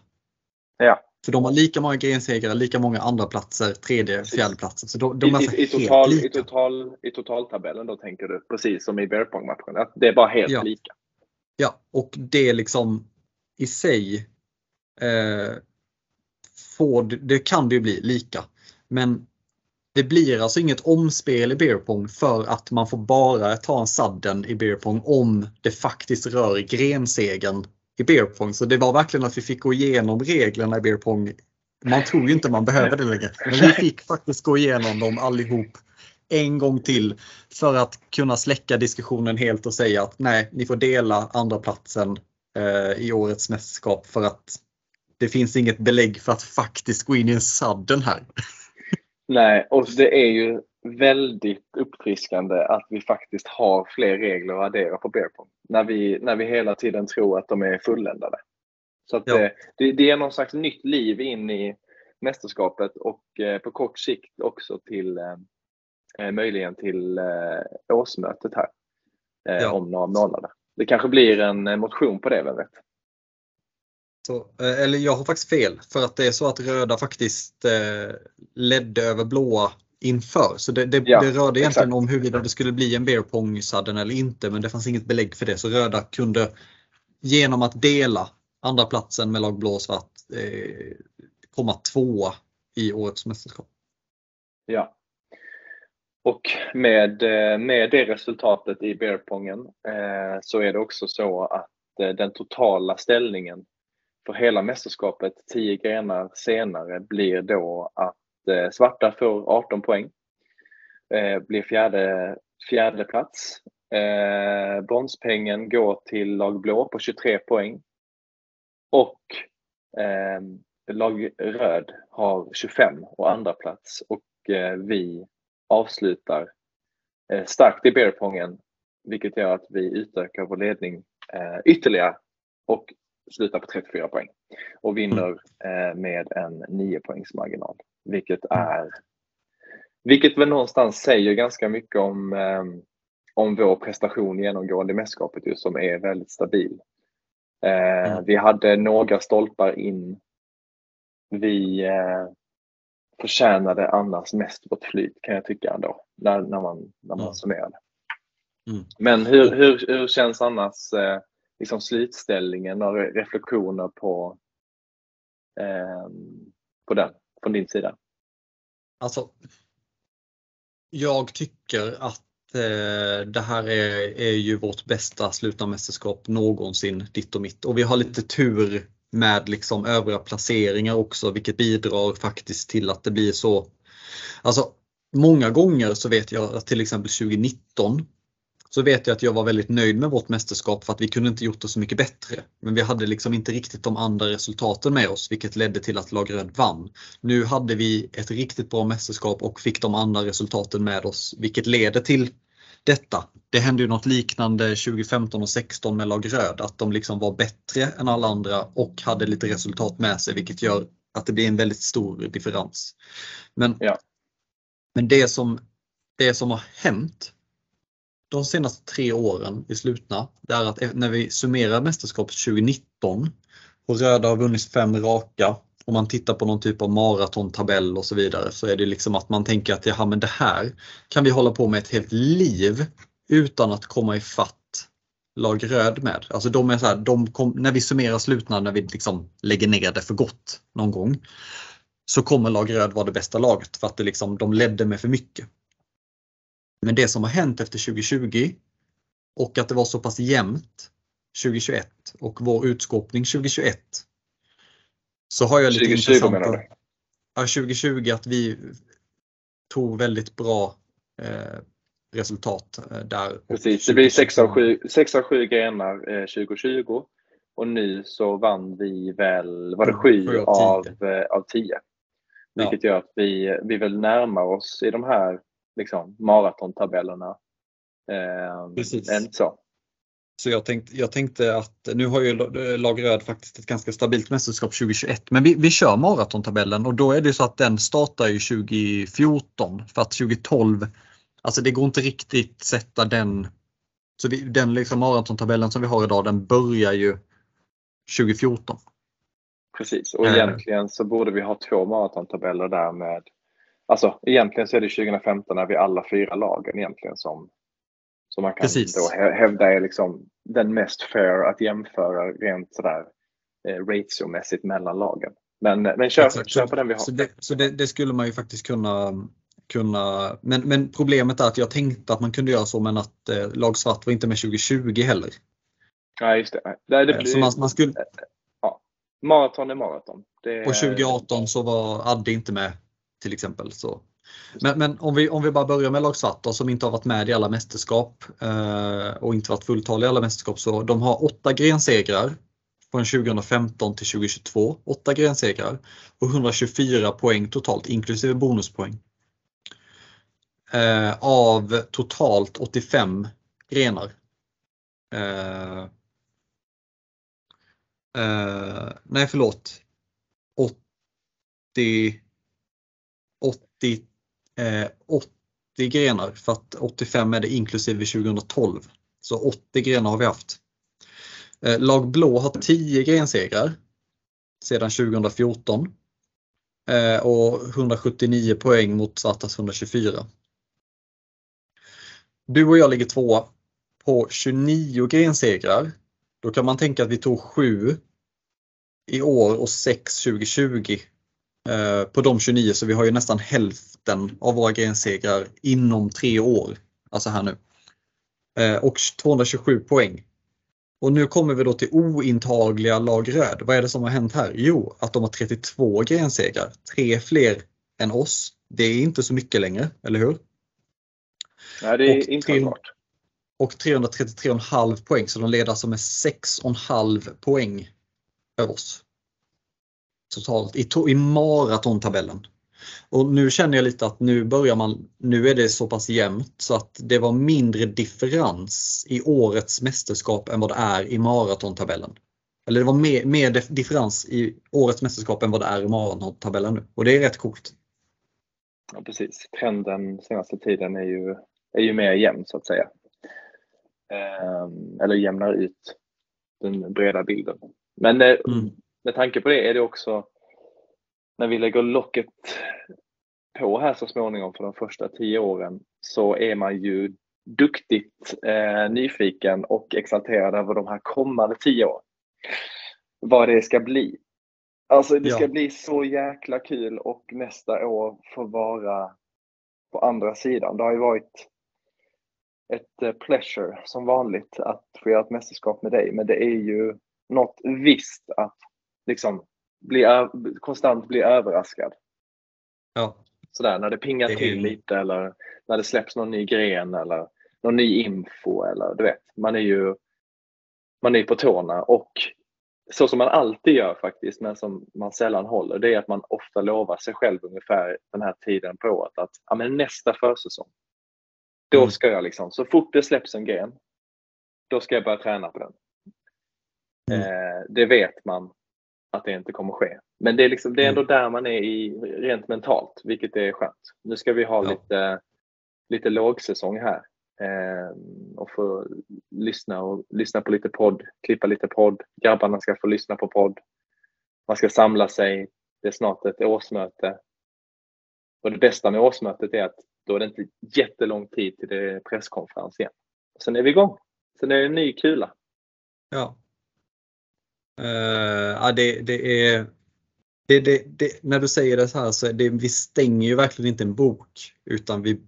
Speaker 2: Ja.
Speaker 1: För de har lika många grensegrar, lika många andra platser, tredje, fjärde platser. Så de, de är alltså
Speaker 2: I, i, i,
Speaker 1: helt
Speaker 2: total, i,
Speaker 1: lika.
Speaker 2: total, I totaltabellen då tänker du precis som i beer pong-matchen. Att det är bara helt
Speaker 1: Ja.
Speaker 2: lika.
Speaker 1: Ja, och det liksom i sig eh, får, det kan det ju bli lika. Men det blir alltså inget omspel i Beerpong för att man får bara ta en sadden i Beerpong om det faktiskt rör grensegen i Beerpong. Så det var verkligen att vi fick gå igenom reglerna i Beerpong. Man tror ju inte man behöver det längre. Men vi fick faktiskt gå igenom dem allihop en gång till för att kunna släcka diskussionen helt och säga att nej, ni får dela andra platsen eh, i årets mästerskap för att det finns inget belägg för att faktiskt gå in i en sadden här.
Speaker 2: Nej, och det är ju väldigt uppfriskande att vi faktiskt har fler regler att addera på beer pong. När vi, när vi hela tiden tror att de är fulländade. Så att
Speaker 1: Ja.
Speaker 2: det, det, det är någon slags nytt liv in i mästerskapet och eh, på kort sikt också till eh, eh, möjligen till eh, årsmötet här eh,
Speaker 1: Ja.
Speaker 2: om några månader. Det kanske blir en eh, motion på det, vem vet?
Speaker 1: Så, eh, eller jag har faktiskt fel för att det är så att röda faktiskt eh, ledde över blåa inför. Så det, det,
Speaker 2: Ja,
Speaker 1: det rörde egentligen
Speaker 2: exakt.
Speaker 1: om huruvida det skulle bli en beer pong sadden eller inte men det fanns inget belägg för det. Så röda kunde genom att dela andra platsen med lag blå och svart eh, komma tvåa i årets mästerskap.
Speaker 2: Ja. Och med, eh, med det resultatet i beerpongen eh, så är det också så att eh, den totala ställningen för hela mästerskapet tio grenar senare blir då att eh, svarta får 18 poäng. Eh, blir fjärde, fjärde plats. Eh, bronspengen går till lag blå på 23 poäng. Och eh, lag röd har 25 och andra plats och eh, vi avslutar eh, starkt i beerpongen vilket gör att vi utökar vår ledning eh, ytterligare och slutar på 34 poäng och vinner eh, med en 9 poängs marginal. Vilket är vilket väl någonstans säger ganska mycket om, eh, om vår prestation genomgående i mästerskapet just som är väldigt stabil. Eh,
Speaker 1: Mm.
Speaker 2: Vi hade några stolpar in. Vi eh, förtjänade annars mest vårt flyt kan jag tycka ändå. När, när man, när man
Speaker 1: Mm.
Speaker 2: summerar det.
Speaker 1: Mm.
Speaker 2: Men hur, hur, hur känns annars eh, liksom slutställningen och re- reflektioner på, eh, på den från din sida?
Speaker 1: Alltså, jag tycker att eh, det här är, är ju vårt bästa slutna mästerskap någonsin, ditt och mitt. Och vi har lite tur med liksom övriga placeringar också, vilket bidrar faktiskt till att det blir så. Alltså, många gånger så vet jag att till exempel 2019 så vet jag att jag var väldigt nöjd med vårt mästerskap för att vi kunde inte gjort det så mycket bättre. Men vi hade liksom inte riktigt de andra resultaten med oss vilket ledde till att lag röd vann. Nu hade vi ett riktigt bra mästerskap och fick de andra resultaten med oss vilket leder till detta. Det hände ju något liknande 2015 och 16 med lag röd att de liksom var bättre än alla andra och hade lite resultat med sig vilket gör att det blir en väldigt stor differens. Men,
Speaker 2: Ja.
Speaker 1: men det som det som har hänt de senaste tre åren i slutna, det är att när vi summerar mästerskapet 2019 och Röda har vunnit fem raka och man tittar på någon typ av maratontabell och så vidare så är det liksom att man tänker att ja, men det här kan vi hålla på med ett helt liv utan att komma ifatt lag röd med. Alltså de är så här, de kom, när vi summerar slutna, när vi liksom lägger ner det för gott någon gång, så kommer lag röd vara det bästa laget för att det liksom, de ledde med för mycket. Men det som har hänt efter 2020 och att det var så pass jämnt 2021 och vår utskåpning 2021 så har jag lite 2020 intressant menar du? Ja, 2020 att vi tog väldigt bra eh, resultat eh, där.
Speaker 2: Precis, det blir 6 av 7, 6 av 7 grenar eh, 2020 och nu så vann vi väl, var det 7 av 10? Av, av 10. Vilket ja. gör att vi, vi väl närmar oss i de här liksom, maratontabellerna. Eh, Precis. Än så.
Speaker 1: Så jag tänkte, jag tänkte att nu har ju lag röd faktiskt ett ganska stabilt mästerskap 2021 men vi, vi kör maratontabellen och då är det så att den startar ju 2014 för att 2012 Alltså det går inte riktigt sätta den så vi, den liksom maratontabellen som vi har idag den börjar ju 2014.
Speaker 2: Precis och egentligen så borde vi ha två maratontabeller där med Alltså egentligen så är det 2015 när vi alla fyra lagen egentligen som, som man kan Precis. då hävda är liksom den mest fair att jämföra rent sådär eh, ratiomässigt mellan lagen. Men, men kör, Exakt. kör på den vi har.
Speaker 1: Så, det, så det, det, skulle man ju faktiskt kunna kunna men, men problemet är att jag tänkte att man kunde göra så men att eh, lag svart var inte med 2020 heller.
Speaker 2: Ja just det. det, det
Speaker 1: eh, så man, man skulle,
Speaker 2: ja. Maraton är maraton.
Speaker 1: Det, och 2018 så var Adde inte med till exempel. Så. Men, men, om, vi, om vi bara börjar med lag svart då, som inte har varit med i alla mästerskap eh, och inte varit fulltaliga i alla mästerskap. Så de har åtta grensegrar från 2015 till 2022. Åtta grensegrar och 124 poäng totalt inklusive bonuspoäng. Eh, av totalt 85 grenar. Eh, eh, nej förlåt. 80 80, eh, 80 grenar för att 85 är det inklusive 2012. Så 80 grenar har vi haft. Eh, lag blå har 10 grensegrar sedan 2014 eh, och 179 poäng mot Svartas 124. Du och jag ligger tvåa på 29 grensegrar. Då kan man tänka att vi tog 7 i år och 6 2020 Eh, på de 29 så vi har ju nästan hälften av våra grensegrar inom tre år. Alltså här nu. Eh, och 227 poäng. Och nu kommer vi då till ointagliga lag röd. Vad är det som har hänt här? Jo, att de har 32 grensegrar. Tre fler än oss. Det är inte så mycket längre, eller hur?
Speaker 2: Nej, det är inte klart.
Speaker 1: Och 333,5 poäng, så de leder alltså med 6,5 poäng över oss totalt i, i maratontabellen. Och nu känner jag lite att nu börjar man, nu är det så pass jämnt så att det var mindre differens i årets mästerskap än vad det är i maratontabellen. Eller det var mer, mer differens i årets mästerskap än vad det är i maratontabellen nu. Och det är rätt coolt.
Speaker 2: Ja precis. Trenden senaste tiden är ju, är ju mer jämn så att säga. Ehm, eller jämnar ut den breda bilden. Men eh, mm med tanke på det är det också när vi lägger locket på här så småningom för de första tio åren så är man ju duktigt eh, nyfiken och exalterad över de här kommande tio åren. Vad det ska bli. Alltså det ska ja. bli så jäkla kul och nästa år få vara på andra sidan. Det har ju varit ett eh, pleasure som vanligt att få göra ett mästerskap med dig, men det är ju något visst att liksom bli, konstant bli överraskad.
Speaker 1: Ja.
Speaker 2: Sådär när det pingar det till lite eller när det släpps någon ny gren eller någon ny info eller du vet, man är ju man är på tårna och så som man alltid gör faktiskt, men som man sällan håller, det är att man ofta lovar sig själv ungefär den här tiden på året att ja, men nästa försäsong, då mm. ska jag liksom, så fort det släpps en gren, då ska jag börja träna på den. Mm. Eh, det vet man att det inte kommer ske. Men det är, liksom, det är ändå mm. där man är i, rent mentalt, vilket är skönt. Nu ska vi ha ja. lite, lite lågsäsong här eh, och få lyssna, och, lyssna på lite podd, klippa lite podd. Grabbarna ska få lyssna på podd. Man ska samla sig. Det är snart ett årsmöte. Och det bästa med årsmötet är att då är det inte jättelång tid till det presskonferens igen. Sen är vi igång. Sen är det en ny kula.
Speaker 1: Ja. Uh, det, det är det, det, det, när du säger det så här så det, vi stänger ju verkligen inte en bok utan vi,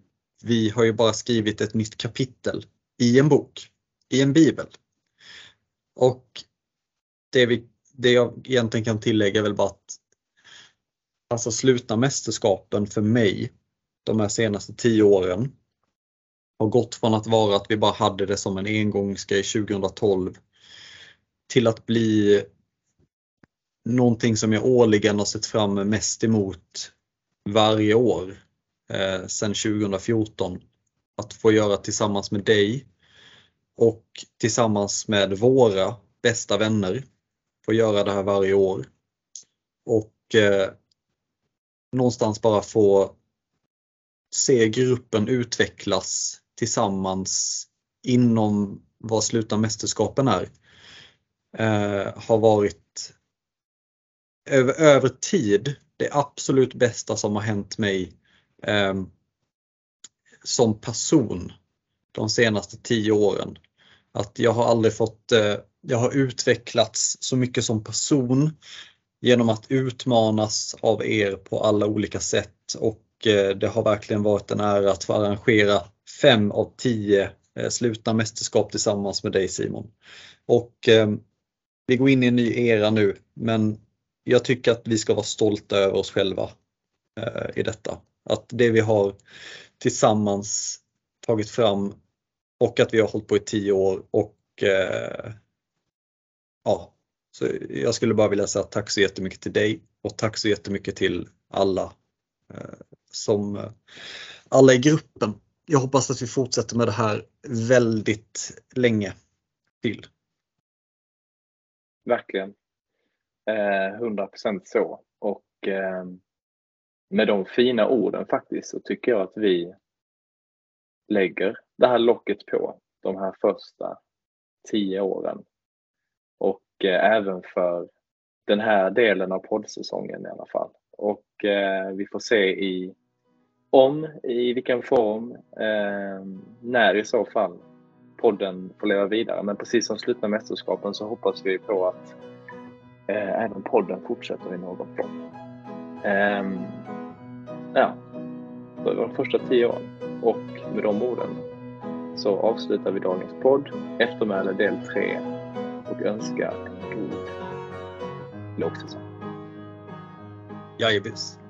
Speaker 1: vi har ju bara skrivit ett nytt kapitel i en bok, i en bibel. Och det, vi, det jag egentligen kan tillägga är väl bara att alltså slutna mästerskapen för mig de här senaste tio åren har gått från att vara att vi bara hade det som en engångsgrej 2012 till att bli någonting som jag årligen har sett fram mest emot varje år eh, sedan 2014. Att få göra tillsammans med dig och tillsammans med våra bästa vänner. Få göra det här varje år. Och eh, någonstans bara få se gruppen utvecklas tillsammans inom vad slutna mästerskapen är. Eh, har varit över, över tid det absolut bästa som har hänt mig eh, som person de senaste tio åren. Att jag har aldrig fått, eh, jag har utvecklats så mycket som person genom att utmanas av er på alla olika sätt och Eh, det har verkligen varit en ära att få arrangera fem av tio eh, slutna mästerskap tillsammans med dig Simon. Och eh, vi går in i en ny era nu men jag tycker att vi ska vara stolta över oss själva i detta. Att det vi har tillsammans tagit fram och att vi har hållit på i tio år och ja, så jag skulle bara vilja säga tack så jättemycket till dig och tack så jättemycket till alla som eh, alla i gruppen. Jag hoppas att vi fortsätter med det här väldigt länge till.
Speaker 2: Verkligen. Eh, 100% så. Och eh, med de fina orden faktiskt så tycker jag att vi lägger det här locket på de här första tio åren. Och eh, även för den här delen av poddsäsongen i alla fall. Och eh, vi får se i om, i vilken form, eh, när i så fall podden får leva vidare. Men precis som slutna mästerskapen så hoppas vi på att eh, även podden fortsätter i någon form. Eh, ja, det var de första tio åren. Och med de orden så avslutar vi dagens podd, eftermäle del 3 och önskar en god lågsäsong.
Speaker 1: Jajebus.